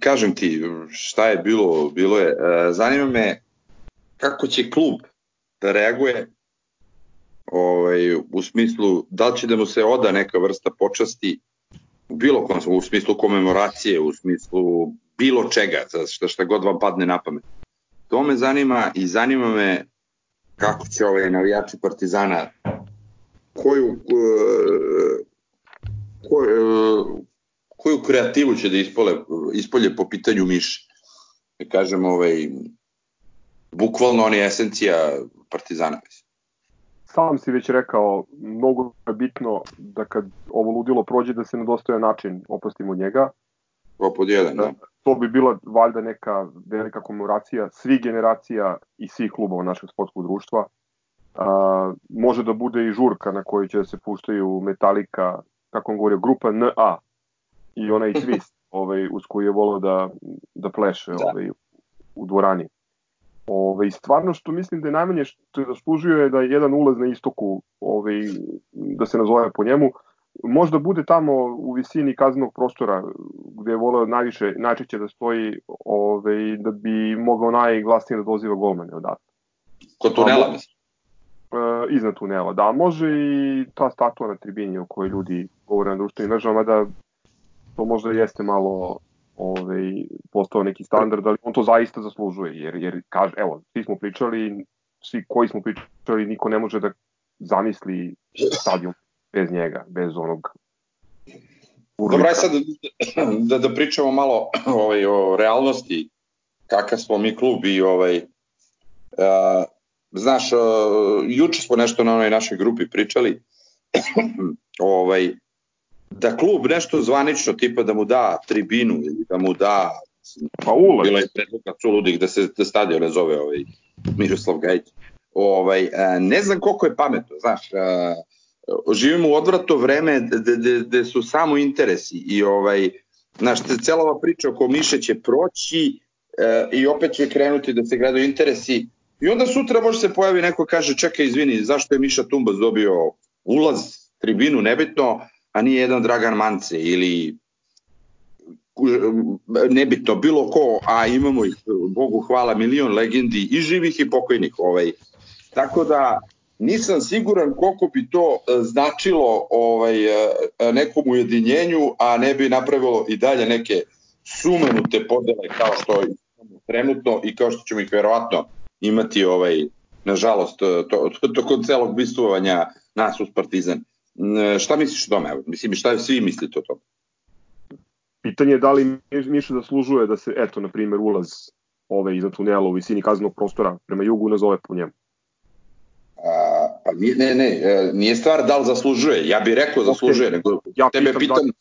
kažem ti, šta je bilo, bilo je, e, zanima me kako će klub da reaguje ovaj, u smislu da li će da mu se oda neka vrsta počasti u bilo kom, u smislu komemoracije, u smislu bilo čega, šta, šta god vam padne na pamet. To me zanima i zanima me kako će ovaj navijači Partizana koju e, koju, e, koju kreativu će da ispole, ispolje po pitanju Miše. Da kažem, ovaj, bukvalno on je esencija Partizana. Sam si već rekao, mnogo je bitno da kad ovo ludilo prođe da se na dostojan način opustimo njega. To pod jedan, da. To bi bila valjda neka velika komemoracija svih generacija i svih klubova našeg sportskog društva. A, može da bude i žurka na kojoj će da se puštaju Metallica, kako on govorio, grupa NA i onaj [LAUGHS] twist ovaj, uz koji je volao da, da pleše da. Ovaj, u dvorani. Ove, stvarno što mislim da je najmanje što je zaslužio je da je jedan ulaz na istoku, ove, da se nazove po njemu, možda bude tamo u visini kaznenog prostora gde je voleo najviše, najčešće da stoji ove, da bi mogao najglasnije da doziva golmane odatle. Kod tunela mislim? E, iznad tunela, da, može i ta statua na tribini o kojoj ljudi govore na društvenim mrežama, da to možda jeste malo ovaj, postao neki standard, ali on to zaista zaslužuje, jer, jer kaže, evo, svi smo pričali, svi koji smo pričali, niko ne može da zamisli stadion bez njega, bez onog Dobro, aj sad da, da, da pričamo malo ovaj, o realnosti, kakav smo mi klub i ovaj, uh, znaš, uh, juče smo nešto na onoj našoj grupi pričali, [CLEARS THROAT] ovaj, da klub nešto zvanično, tipa da mu da tribinu ili da mu da pa ulaz. Bila je predluka suludih da se da stadion ne zove ovaj Miroslav Gajić. Ovaj, ne znam koliko je pametno, znaš, živimo u odvrato vreme gde su samo interesi i ovaj, znaš, cela ova priča oko Miše će proći e, i opet će krenuti da se gledaju interesi i onda sutra može se pojavi neko kaže čekaj izvini zašto je Miša Tumbas dobio ulaz, tribinu, nebitno, a nije jedan Dragan Mance ili nebitno bilo ko, a imamo ih, Bogu hvala, milion legendi i živih i pokojnih. Ovaj. Tako da nisam siguran koliko bi to e, značilo ovaj, e, nekom ujedinjenju, a ne bi napravilo i dalje neke sumenute podele kao što imamo trenutno i kao što ćemo ih verovatno imati ovaj, nažalost, to, to, tokom celog bistvovanja nas uz Partizan. E, šta misliš o tome? Mislim, šta svi mislite o tome? Pitanje je da li Miša zaslužuje da se, eto, na primjer, ulaz ove iza tunela u visini kaznog prostora prema jugu nazove po njemu. Pa nije, ne, ne, e, nije stvar da li zaslužuje. Ja bih rekao zaslužuje, okay. nego ja tebe pitam... pitam... Da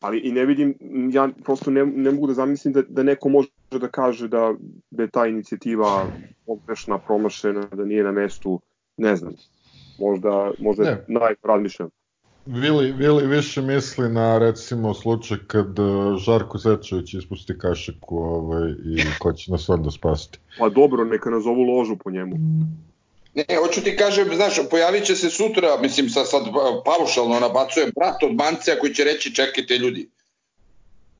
ali i ne vidim, ja prosto ne, ne mogu da zamislim da, da neko može da kaže da, da je ta inicijativa pogrešna, promašena, da nije na mestu, ne znam možda, možda ne. najrazmišljam. Vili, Vili više misli na recimo slučaj kad e, Žarko Zečević ispusti kašiku ovaj, i ko će nas onda spasiti. Pa dobro, neka nazovu ložu po njemu. Ne, hoću ti kažem, znaš, pojavit će se sutra, mislim, sad, sad paušalno nabacujem brat od Mancija koji će reći čekajte ljudi,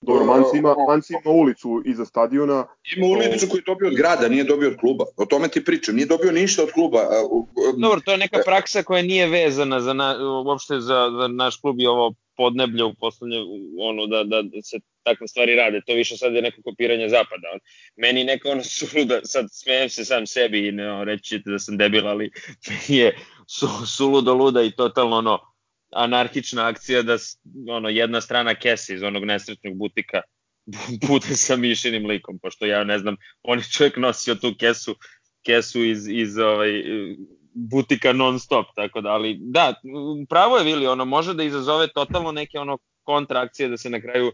Dobro, Manci ima, Manci ima ulicu iza stadiona. Ima ulicu koju je dobio od grada, nije dobio od kluba. O tome ti pričam, nije dobio ništa od kluba. Dobro, to je neka praksa koja nije vezana za na, uopšte za, za naš klub i ovo podneblje u poslednje, ono, da, da, da se takve stvari rade. To više sad je neko kopiranje zapada. Meni neka ono suluda, sad smijem se sam sebi i ne, reći ćete da sam debil, ali [LAUGHS] je su, suludo luda i totalno ono, anarhična akcija da ono jedna strana kese iz onog nesretnog butika [LAUGHS] bude sa mišenim likom, pošto ja ne znam, on je čovjek nosio tu kesu, kesu iz, iz ovaj, butika non stop, tako da, ali da, pravo je Vili, ono može da izazove totalno neke ono kontrakcije da se na kraju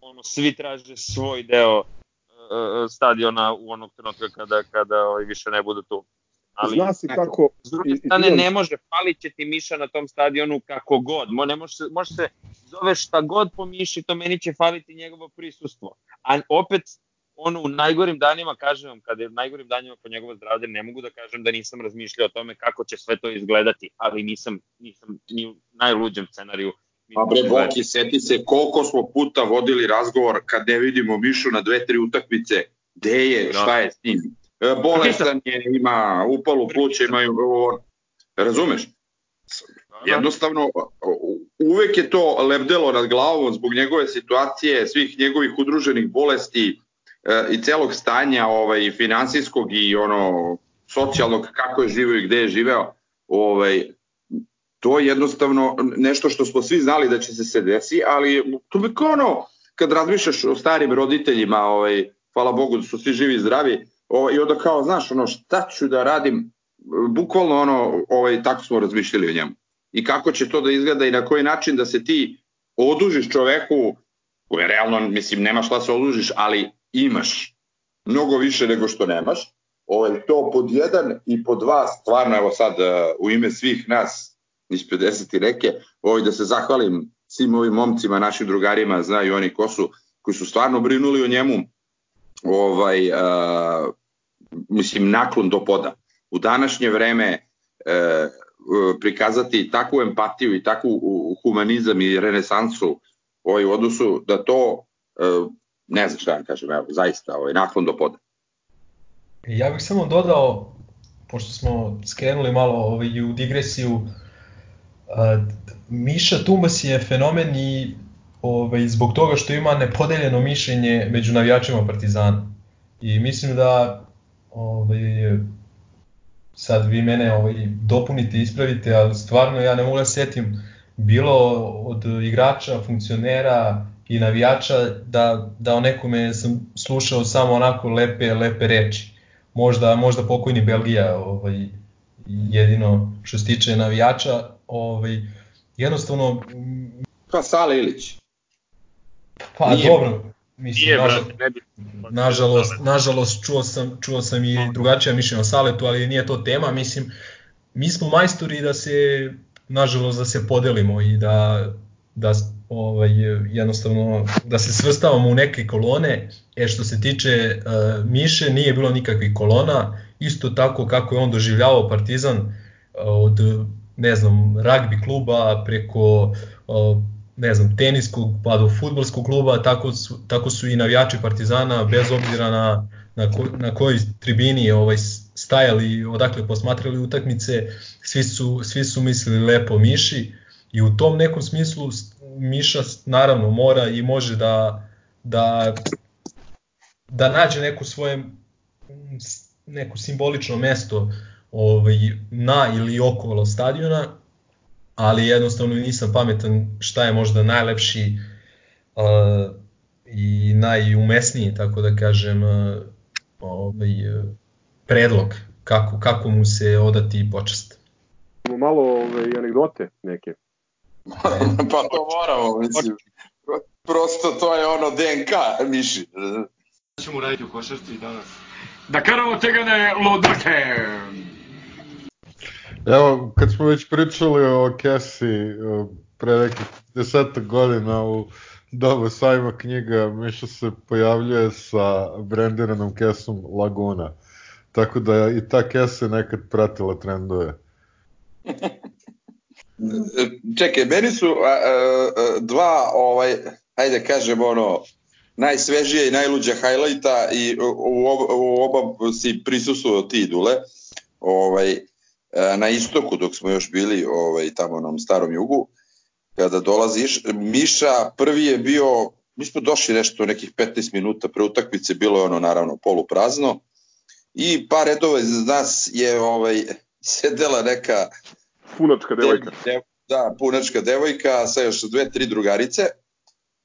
ono svi traže svoj deo uh, stadiona u onog trenutka kada kada ovaj više ne bude tu ali Zna se kako... S druge strane, ne može, falit će ti Miša na tom stadionu kako god. Mo, ne može, može se zove šta god po Miši, to meni će faliti njegovo prisustvo. A opet, ono, u najgorim danima, kažem vam, kada je u najgorim danima po njegovo zdravlje, ne mogu da kažem da nisam razmišljao o tome kako će sve to izgledati, ali nisam, nisam ni u najluđem scenariju Pa bre, Boki, seti se koliko smo puta vodili razgovor kad ne vidimo Mišu na dve, tri utakmice, gde je, da. šta je s njim. E, bolestan [LAUGHS] je, ima upalu pluća, imaju razumeš? Jednostavno, uvek je to lebdelo nad glavom zbog njegove situacije, svih njegovih udruženih bolesti e, i celog stanja ovaj, finansijskog i ono socijalnog, kako je živeo i gde je živeo, ovaj, to je jednostavno nešto što smo svi znali da će se se desi, ali to bi kao ono, kad razmišljaš o starim roditeljima, ovaj, hvala Bogu da su svi živi i zdravi, ovaj, i onda kao, znaš, ono, šta ću da radim, bukvalno ono, ovaj, tako smo razmišljali o njemu. I kako će to da izgleda i na koji način da se ti odužiš čoveku, koje realno, mislim, nema šta se odužiš, ali imaš mnogo više nego što nemaš, ovaj, to pod jedan i pod dva, stvarno, evo sad, u ime svih nas iz 50 i neke, ovaj, da se zahvalim svim ovim momcima, našim drugarima, znaju oni ko su, koji su stvarno brinuli o njemu, ovaj, uh, mislim, naklon do poda. U današnje vreme uh, prikazati takvu empatiju i takvu humanizam i renesansu ovaj, u odnosu da to, uh, ne znam šta vam kažem, evo, zaista, ovaj, naklon do poda. Ja bih samo dodao, pošto smo skrenuli malo ovaj, u digresiju, a, Miša Tumbas je fenomen i ovaj, zbog toga što ima nepodeljeno mišljenje među navijačima Partizana. I mislim da ovaj, sad vi mene ovaj, dopunite, ispravite, ali stvarno ja ne mogu da setim bilo od igrača, funkcionera i navijača da, da o nekome sam slušao samo onako lepe, lepe reči možda, možda pokojni Belgija ovaj, jedino što se tiče navijača, ovaj, jednostavno... Pa Sale Ilić. Pa Nije, dobro, mislim, Nije, nažal, ne bi... nažalost, nažalost čuo sam, čuo sam i drugačija mišljenja o Saletu, ali nije to tema, mislim, mi smo majstori da se, nažalost, da se podelimo i da, da ovaj, jednostavno da se svrstavamo u neke kolone, e što se tiče uh, Miše nije bilo nikakvih kolona, isto tako kako je on doživljavao Partizan uh, od ne znam, ragbi kluba preko ne znam, teniskog pa do futbolskog kluba, tako su, tako su i navijači Partizana bez obzira na, na, ko, na kojoj tribini ovaj, stajali, odakle posmatrali utakmice, svi su, svi su mislili lepo Miši i u tom nekom smislu Miša naravno mora i može da, da, da nađe neku svoje neko simbolično mesto ovaj, na ili okolo stadiona, ali jednostavno nisam pametan šta je možda najlepši uh, i najumesniji, tako da kažem, uh, ovaj, predlog kako, kako mu se odati počast. Malo ovaj, anegdote neke. [LAUGHS] pa to moramo, mislim. Prosto to je ono DNK, miši. Šta ćemo raditi u košarci danas? Da karamo tegane lodrke! Evo, kad smo već pričali o Kesi pre nekih desetak godina u doba sajma knjiga, Miša se pojavljuje sa brandiranom kesom Laguna. Tako da i ta kesa nekad pratila trendove. [LAUGHS] Čekaj, meni su a, a, dva, ovaj, ajde kažem ono, najsvežije i najluđa hajlajta i u, oba, u oba si prisustuo ti dule. Ovaj, na istoku dok smo još bili ovaj, tamo na starom jugu, kada dolaziš, Miša prvi je bio, mi smo došli nešto nekih 15 minuta pre utakmice, bilo je ono naravno poluprazno i par redova iz nas je ovaj, sedela neka punačka devojka. Dev, da, punačka devojka sa još dve, tri drugarice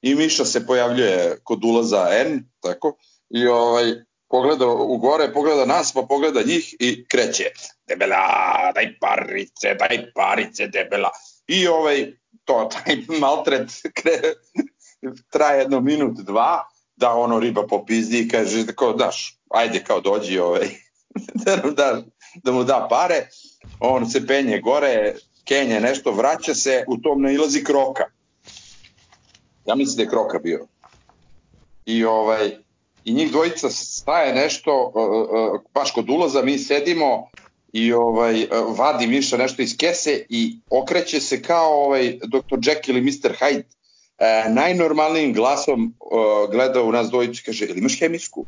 i Miša se pojavljuje kod ulaza N, tako, i ovaj, pogleda u gore, pogleda nas, pa pogleda njih i kreće. Debela, daj parice, daj parice, debela. I ovaj, to, [LAUGHS] taj maltret kre, traje jedno minut, dva, da ono riba popizdi i kaže, kao, daš, ajde kao dođi ovaj, [LAUGHS] da, da, da mu da pare on se penje gore, kenje nešto, vraća se, u tom nailazi kroka. Ja mislim da je kroka bio. I ovaj, i njih dvojica staje nešto, uh, uh, baš kod ulaza mi sedimo i ovaj vadi Miša nešto iz kese i okreće se kao ovaj Dr. Jekyll i Mr. Hyde uh, najnormalnijim glasom uh, gleda u nas dvojicu i kaže, ili imaš hemijsku?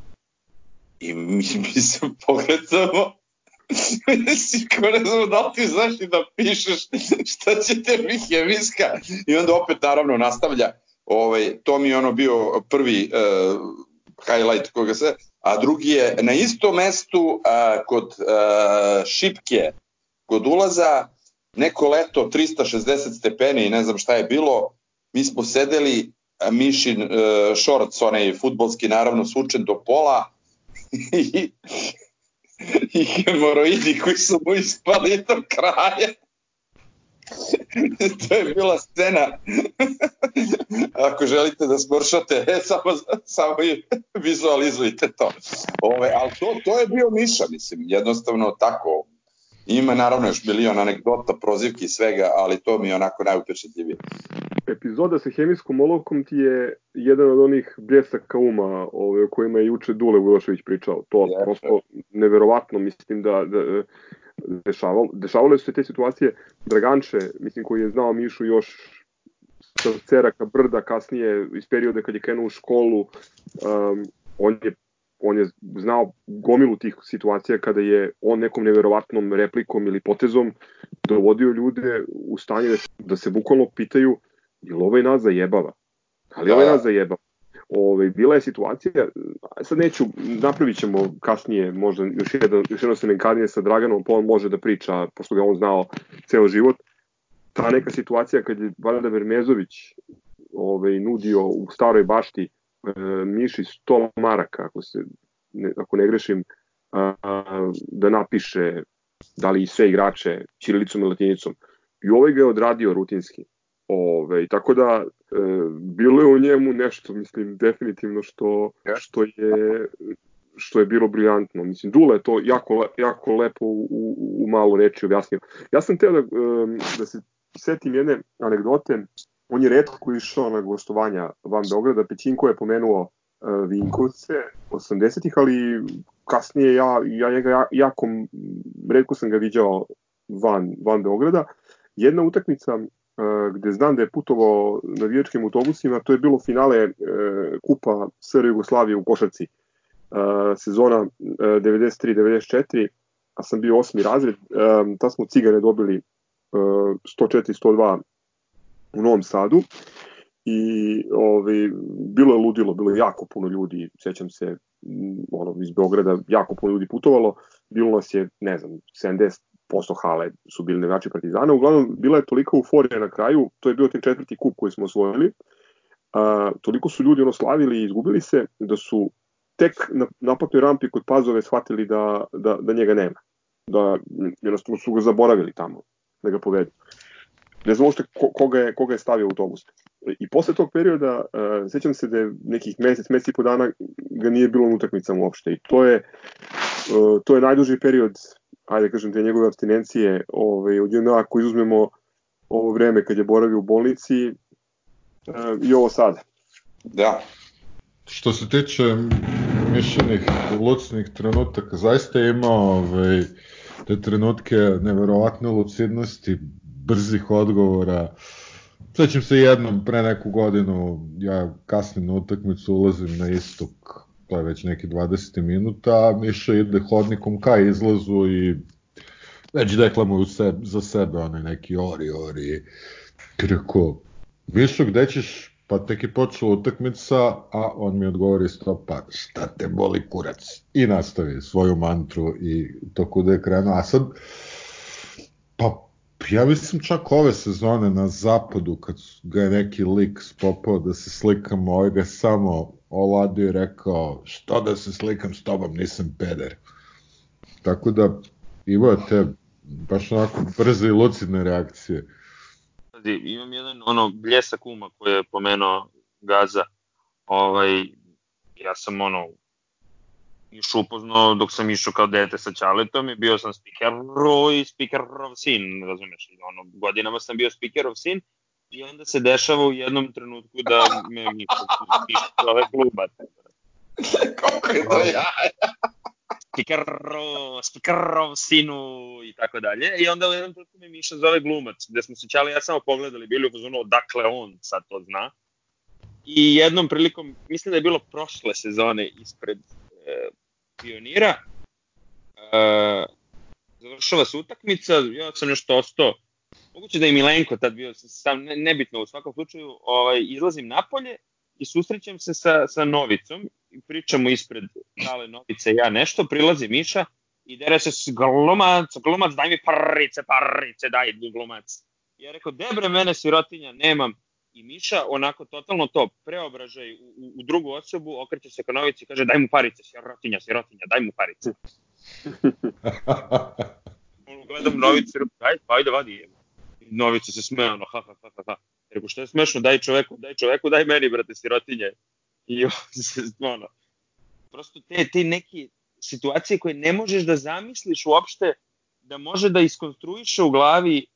I mi, mi se pogledamo [LAUGHS] si ne znam da li ti znaš i da pišeš šta će te mi hemijska i onda opet naravno nastavlja ovaj, to mi je ono bio prvi uh, highlight koga se, a drugi je na istom mestu a, kod a, Šipke, kod ulaza, neko leto 360 stepeni i ne znam šta je bilo, mi smo sedeli, Mišin a, shorts, onaj futbolski naravno svučen do pola i, i hemoroidi koji su mu ispali do kraja. [LAUGHS] to je bila scena. Ako želite da smršate, e, samo, samo vizualizujte to. Ove, ali to, to je bio Miša, mislim, jednostavno tako. Ima naravno još milion anegdota, prozivki i svega, ali to mi je onako najupečetljivije. Epizoda sa hemijskom olovkom ti je jedan od onih bljesaka uma ove, o kojima je juče Dule Vulošević pričao. To je prosto neverovatno, mislim da, da dešavalo, dešavale su se te situacije. Draganče, mislim, koji je znao Mišu još sa Ceraka Brda, kasnije iz perioda kad je krenuo u školu, um, on je on je znao gomilu tih situacija kada je on nekom neverovatnom replikom ili potezom dovodio ljude u stanje da, da se bukvalno pitaju ili ovaj nas zajebava? Ali ovaj nas zajebava? Ove, bila je situacija, sad neću, napravit ćemo kasnije možda još jedno, još jedno semenkadnije sa Draganom, pa on može da priča, pošto ga on znao ceo život. Ta neka situacija kad je Valda Vermezović ove, nudio u staroj bašti e, Miši 100 maraka, ako, se, ne, ako ne grešim, a, a, da napiše da li sve igrače čirilicom i latinicom. I ovaj ga je odradio rutinski. Ove, tako da e, bilo je u njemu nešto, mislim, definitivno što, što je što je bilo briljantno. Mislim, Dule je to jako, jako lepo u, u, u malo reči objasnio. Ja sam teo da, da se setim jedne anegdote. On je redko išao na gostovanja van Beograda. Pećinko je pomenuo uh, Vinkovce 80-ih, ali kasnije ja, ja njega jako, redko sam ga viđao van, van Beograda. Jedna utakmica gde znam da je putovao navijačkim autobusima, to je bilo finale e, Kupa SR Jugoslavije u Košarci, e, sezona 93-94, a sam bio osmi razred, e, ta smo cigane dobili 104-102 u Novom Sadu. I ovaj, bilo je ludilo, bilo je jako puno ljudi, sećam se ono, iz Beograda, jako puno ljudi putovalo, bilo nas je, ne znam, 70 posto hale su bili navijači Partizana. Uglavnom, bila je tolika euforija na kraju, to je bio tek četvrti kup koji smo osvojili, a, toliko su ljudi ono slavili i izgubili se, da su tek na naplatnoj rampi kod Pazove shvatili da, da, da njega nema. Da jednostavno su ga zaboravili tamo, da ga povedu. Ne znam uopšte ko, koga, je, koga je stavio u autobus. I posle tog perioda, uh, sećam se da je nekih mesec, mesec i po dana ga nije bilo na utakmicama uopšte. I to je, uh, to je najduži period ajde kažem, te njegove abstinencije ovaj, od JNA ako izuzmemo ovo vreme kad je boravio u bolnici e, i ovo sada. Da. Što se tiče mišljenih lucidnih trenutaka, zaista je imao ovaj, te trenutke neverovatne lucidnosti, brzih odgovora. Svećam se jednom pre neku godinu, ja kasnim na utakmicu, ulazim na istok to je već neki 20 minuta, Miša ide hodnikom ka izlazu i već deklamuju se, za sebe onaj neki ori, ori. Rekao, Mišo, gde ćeš? Pa tek je počela utakmica, a on mi odgovori stopa, šta te boli kurac? I nastavi svoju mantru i to kuda je krenuo. A sad, pa ja mislim čak ove sezone na zapadu, kad ga je neki lik spopao da se slikamo, ovaj ga samo oladio i rekao, što da se slikam s tobom, nisam peder. Tako da, Ivo, te baš onako brze i lucidne reakcije. Imam jedan ono bljesak uma koji je pomenuo Gaza. Ovaj, ja sam ono još upoznao dok sam išao kao dete sa Čaletom i bio sam speakero i speakerov sin, razumeš, ono, godinama sam bio speakerov sin I onda se dešava u jednom trenutku da me mi zove glubac. Koliko je to jaja? Spikero, spikerov sinu i tako dalje. I onda u jednom trenutku me Miša zove glumac, gde smo se čali ja samo pogledali, bili u fazonu dakle on sad to zna. I jednom prilikom, mislim da je bilo prošle sezone ispred e, pionira, e, završava se utakmica, ja sam nešto ostao moguće da je Milenko tad bio sam nebitno u svakom slučaju, ovaj izlazim napolje i susrećem se sa, sa Novicom i pričamo ispred Dale Novice ja nešto, prilazi Miša i dere se s glumac, glumac, daj mi parice, parice, daj glumac. Ja rekao, debre mene sirotinja, nemam. I Miša onako totalno to preobražaj u, u, u drugu osobu, okreće se ka Novici i kaže daj mu parice, sirotinja, sirotinja, daj mu parice. [LAUGHS] Gledam Novicu ajde, pa ajde vadi. Novica se smeja, ono, ha, ha, ha, ha, ha. Rekao, što je smešno, daj čoveku, daj čoveku, daj meni, brate, sirotinje. I [LAUGHS] ono, prosto te, te neke situacije koje ne možeš da zamisliš uopšte da može da iskonstruiše u glavi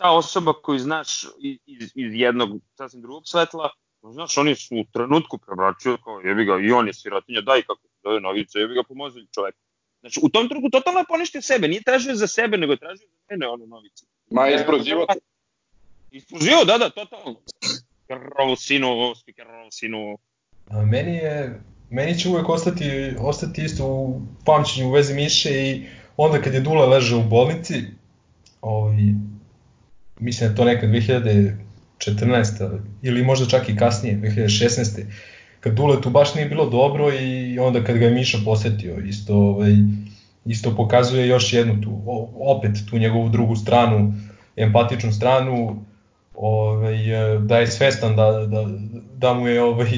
ta osoba koju znaš iz, iz jednog sasvim drugog svetla, znaš, oni su u trenutku prebračuju kao jebi ga, i on je sirotinja, daj kako se zove novica, jebi ga pomozi čovek. Znači, u tom trenutku totalno je poništio sebe, nije tražio za sebe, nego je tražio za mene ono novicu. Ma, isprozivo te. Isprozivo, da, da, totalno. Sinu, Kerovu sinu. A meni je meni će uvek ostati, ostati isto u pamćenju u vezi Miše i onda kad je Dula leže u bolnici, ovaj, mislim da to neka 2014. ili možda čak i kasnije, 2016. Kad Dule tu baš nije bilo dobro i onda kad ga je Miša posetio, isto, ovaj, isto pokazuje još jednu tu, opet tu njegovu drugu stranu, empatičnu stranu, ovaj, da je svestan da, da, da mu je ovaj,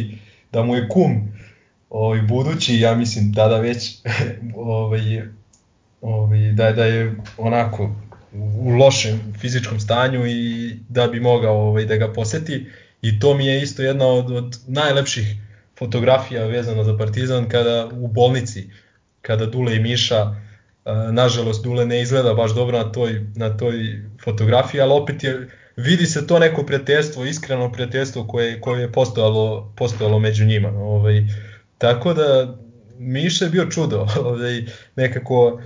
da mu je kum ovaj, budući, ja mislim tada već [LAUGHS] ovaj, ovaj, da, da je onako u lošem fizičkom stanju i da bi mogao ovaj, da ga poseti i to mi je isto jedna od, od najlepših fotografija vezano za Partizan kada u bolnici kada Dule i Miša nažalost Dule ne izgleda baš dobro na toj, na toj fotografiji, ali opet je vidi se to neko prijateljstvo, iskreno prijateljstvo koje, koje je postojalo, postojalo među njima. Ovaj, tako da Miša je bio čudo, [LAUGHS] ovaj, nekako,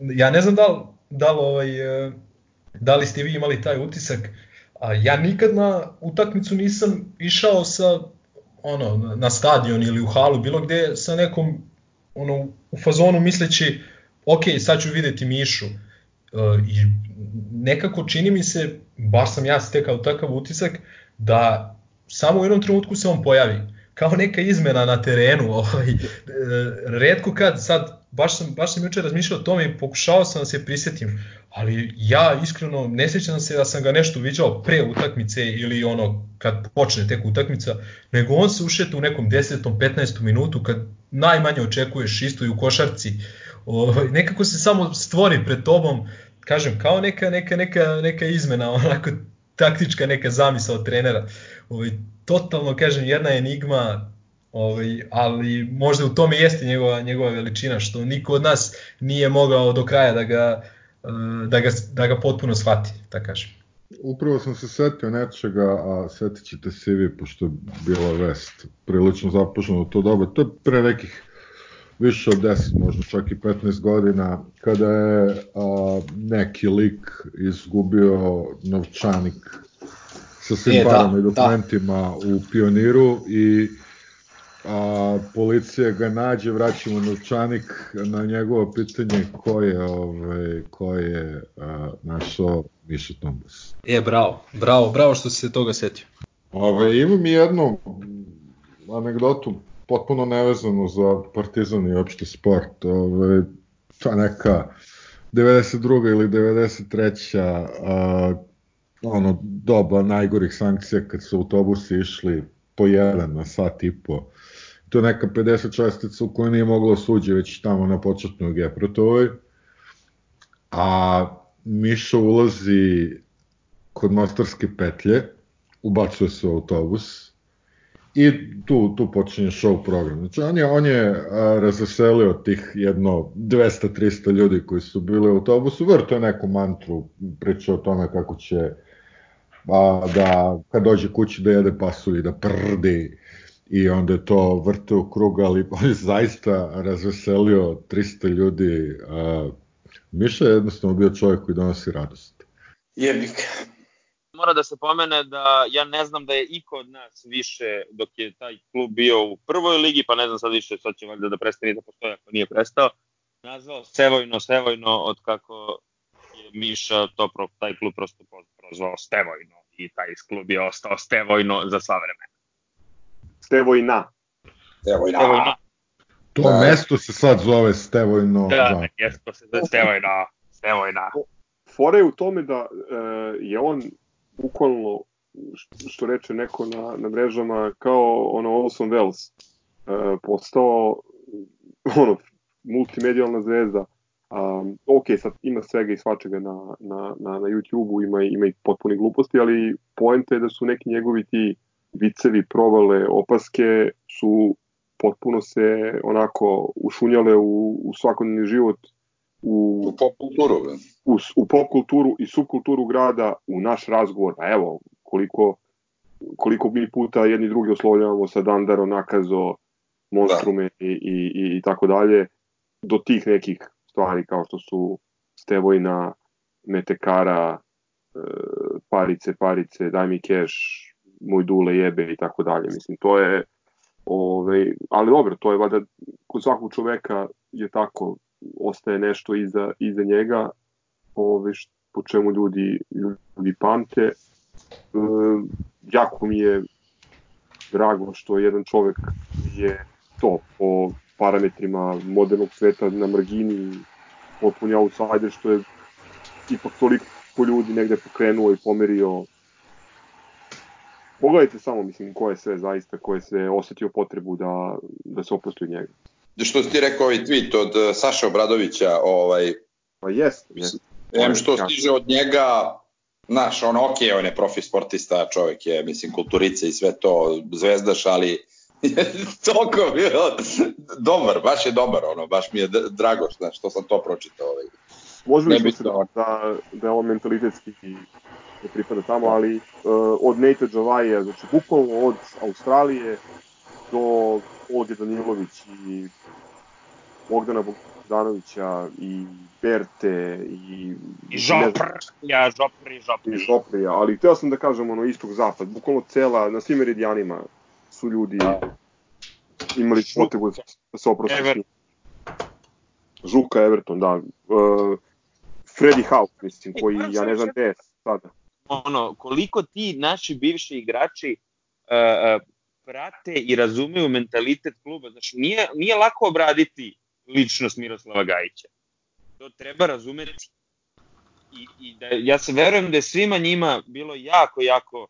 ja ne znam da li, da li, ovaj, da li ste vi imali taj utisak, a ja nikad na utakmicu nisam išao sa ono, na stadion ili u halu, bilo gde sa nekom ono, u fazonu misleći ok, sad ću videti Mišu. I nekako čini mi se, baš sam ja stekao takav utisak, da samo u jednom trenutku se on pojavi. Kao neka izmena na terenu. [LAUGHS] Ovaj, e, redko kad, sad, baš sam, baš sam juče razmišljao o tome i pokušao sam da se prisjetim, ali ja iskreno ne sjećam se da sam ga nešto viđao pre utakmice ili ono kad počne tek utakmica, nego on se ušeta u nekom 10. 15. minutu kad najmanje očekuješ isto i u košarci. Ovaj, nekako se samo stvori pred tobom kažem, kao neka, neka, neka, neka izmena, [LAUGHS] onako taktička neka zamisla od trenera. Ovaj, totalno, kažem, jedna enigma, ovaj, ali možda u tome jeste njegova, njegova veličina, što niko od nas nije mogao do kraja da ga, eh, da ga, da ga potpuno shvati, da kažem. Upravo sam se setio nečega, a setit ćete se vi, pošto je bila vest prilično započena u to doba. To je pre nekih više od 10, možda čak i 15 godina, kada je a, neki lik izgubio novčanik sa svim e, parama da, i dokumentima da. u pioniru i a, policija ga nađe, vraća mu novčanik na njegovo pitanje ko je, ovaj, ko je a, našao Miša Tombas. E, bravo, bravo, bravo što si se toga setio. Ove, ovaj, imam i jednu anegdotu potpuno nevezano za Partizan i opšte sport. Ove, ta neka 92. ili 93. A, ono, doba najgorih sankcija kad su autobusi išli po jedan na sat i po. To je neka 50 čestica u kojoj nije moglo suđe već tamo na početnoj Geprotovoj. A Miša ulazi kod mostarske petlje, ubacuje se u autobus, I tu, tu počinje show program. Znači, on je, on je razveselio tih jedno 200-300 ljudi koji su bili u autobusu, vrto je neku mantru, priča o tome kako će a, da kad dođe kući da jede pasulj da prdi i onda je to vrte u krug, ali [LAUGHS] on je zaista razveselio 300 ljudi. A, Miša je jednostavno bio čovjek koji donosi radost. Jebik mora da se pomene da ja ne znam da je iko od nas više dok je taj klub bio u prvoj ligi, pa ne znam sad više, sad će valjda da prestane da postoje ako nije prestao, nazvao Sevojno, Sevojno od kako Miša to, taj klub prosto prozvao Stevojno. i taj klub je ostao stevojno za sva vremena. Stevojna. Stevojna. Stevojna. To Da. mesto se sad zove Stevojno. Da, Da. jeste, to se zove stevojna. Stevojna. Fora je u tome da e, je on bukvalno, što reče neko na, na mrežama, kao ono Orson Welles, e, postao ono, multimedijalna zvezda. Um, ok, sad ima svega i svačega na, na, na, na YouTube-u, ima, ima i potpuni gluposti, ali poenta je da su neki njegovi ti vicevi, provale, opaske su potpuno se onako ušunjale u, u svakodnevni život u, U pop kulturu. bre. u, u pop kulturu i subkulturu grada, u naš razgovor, a evo, koliko, koliko mi puta jedni drugi oslovljavamo sa Dandaro, Nakazo, Monstrume i, i, i, i tako dalje, do tih nekih stvari kao što su Stevojna, Metekara, e, Parice, Parice, Daj mi keš, Moj dule jebe i tako dalje. Mislim, to je, ovaj, ali dobro, to je valjda kod svakog čoveka je tako, ostaje nešto iza, iza njega, ove, š- po čemu ljudi, ljudi pamte. E, jako mi je drago što jedan čovek je to po parametrima modernog sveta na margini potpuni outsider što je ipak toliko ljudi negde pokrenuo i pomerio Pogledajte samo, mislim, ko je sve zaista, ko je sve osetio potrebu da, da se oprosti od njega. Što si ti rekao ovaj tweet od eh, Saša Obradovića, ovaj, Pa jest, jest. em što stiže od njega, znaš, ono, ok, on je profi sportista, čovjek je, mislim, kulturica i sve to, zvezdaš, ali [LAUGHS] toliko bio dobar, baš je dobar, ono, baš mi je drago, znaš, što sam to pročitao. Ovaj. Složili Ne smo se da, da, da je on mentalitetski ne pripada tamo, ali uh, od Nate Javaija, znači bukvalno od Australije do Olge Danilović i Bogdana Bogdanovića i Berte i... I Žoprija, Žopri, Žopri. i Žoprija, ali hteo sam da kažem ono istog-zapad, bukvalno cela, na svim meridijanima su ljudi imali potrebu da se- da oprosti njim. Žuka Everton, da. Uh, Freddy House, mislim, koji, moram ja ne znam gde je sada. ono, koliko ti naši bivši igrači uh, uh, prate i razumeju mentalitet kluba. Znači, nije, nije lako obraditi ličnost Miroslava Gajića. To treba razumeti. I, i da, ja se verujem da je svima njima bilo jako, jako uh,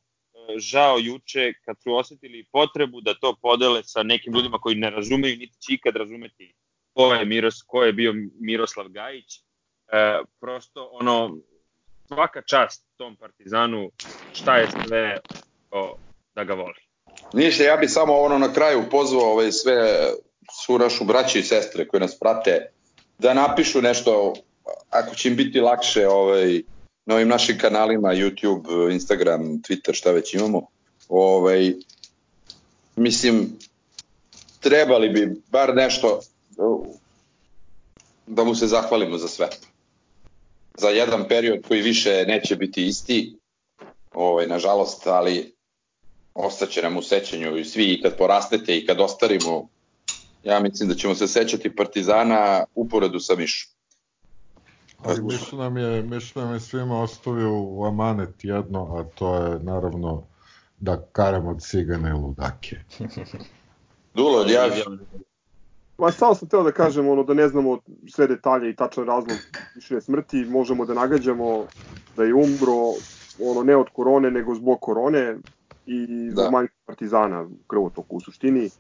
žao juče kad su osetili potrebu da to podele sa nekim ljudima koji ne razumeju niti će ikad razumeti ko je, Miros, ko je bio Miroslav Gajić. E, prosto ono svaka čast tom Partizanu šta je sve o, da ga voli. Ništa, ja bi samo ono na kraju pozvao ovaj sve svu našu braću i sestre koji nas prate da napišu nešto ako će im biti lakše ovaj, na ovim našim kanalima YouTube, Instagram, Twitter, šta već imamo. Ovaj, mislim, trebali bi bar nešto da mu se zahvalimo za sve. Za jedan period koji više neće biti isti, ovaj, nažalost, ali ostaće nam u sećanju i svi i kad porastete i kad ostarimo, ja mislim da ćemo se sećati Partizana uporedu sa Mišom. Ali Mišo nam je, Mišo nam je svima ostavio u amanet jedno, a to je naravno da karamo cigane i ludake. [LAUGHS] Dulo, ja... Ma samo sam teo da kažem ono da ne znamo sve detalje i tačan razlog više smrti, možemo da nagađamo da je umro ono ne od korone nego zbog korone i zbog Da. manjka partizana krvotoku u suštini.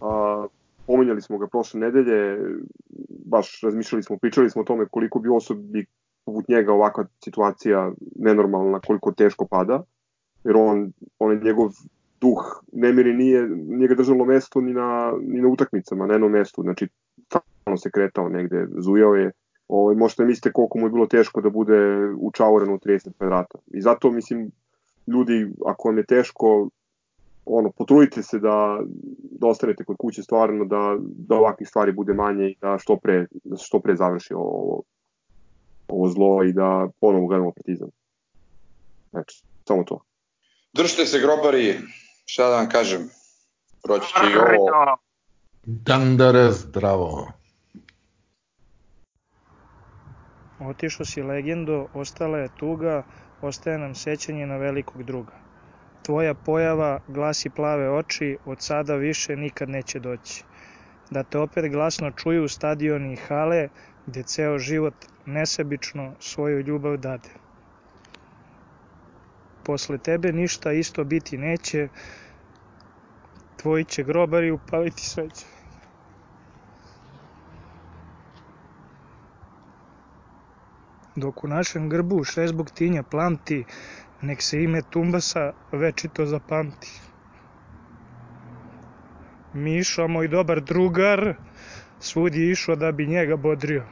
A, pominjali smo ga prošle nedelje, baš razmišljali smo, pričali smo o tome koliko bi osobi poput njega ovakva situacija nenormalna, koliko teško pada, jer on, on je njegov duh. Nemiri nije, nije ga držalo mesto ni na, ni na utakmicama, na jednom mestu, znači stalno se kretao negde, zujao je, Ovaj, možete mislite koliko mu je bilo teško da bude učauren u 30 kvadrata. I zato, mislim, ljudi, ako vam je teško, ono, potrudite se da, da ostanete kod kuće stvarno, da, da ovakvih stvari bude manje i da što pre, da što pre završi ovo, ovo zlo i da ponovo gledamo partizan. Znači, samo to. Držite se grobari, šta da vam kažem, proći će i ovo. Dandare zdravo. Otišao si legendo, ostala je tuga, ostaje nam sećanje na velikog druga. Tvoja pojava, glasi plave oči, od sada više nikad neće doći. Da te opet glasno čuju stadioni i hale, gde ceo život nesebično svoju ljubav dade. Posle tebe ništa isto biti neće, tvoji će grobari upaliti sveće. Dok u našem grbu šest buktinja plamti, nek se ime Tumbasa večito zapamti. Mišo, moj dobar drugar, svud je išao da bi njega bodrio.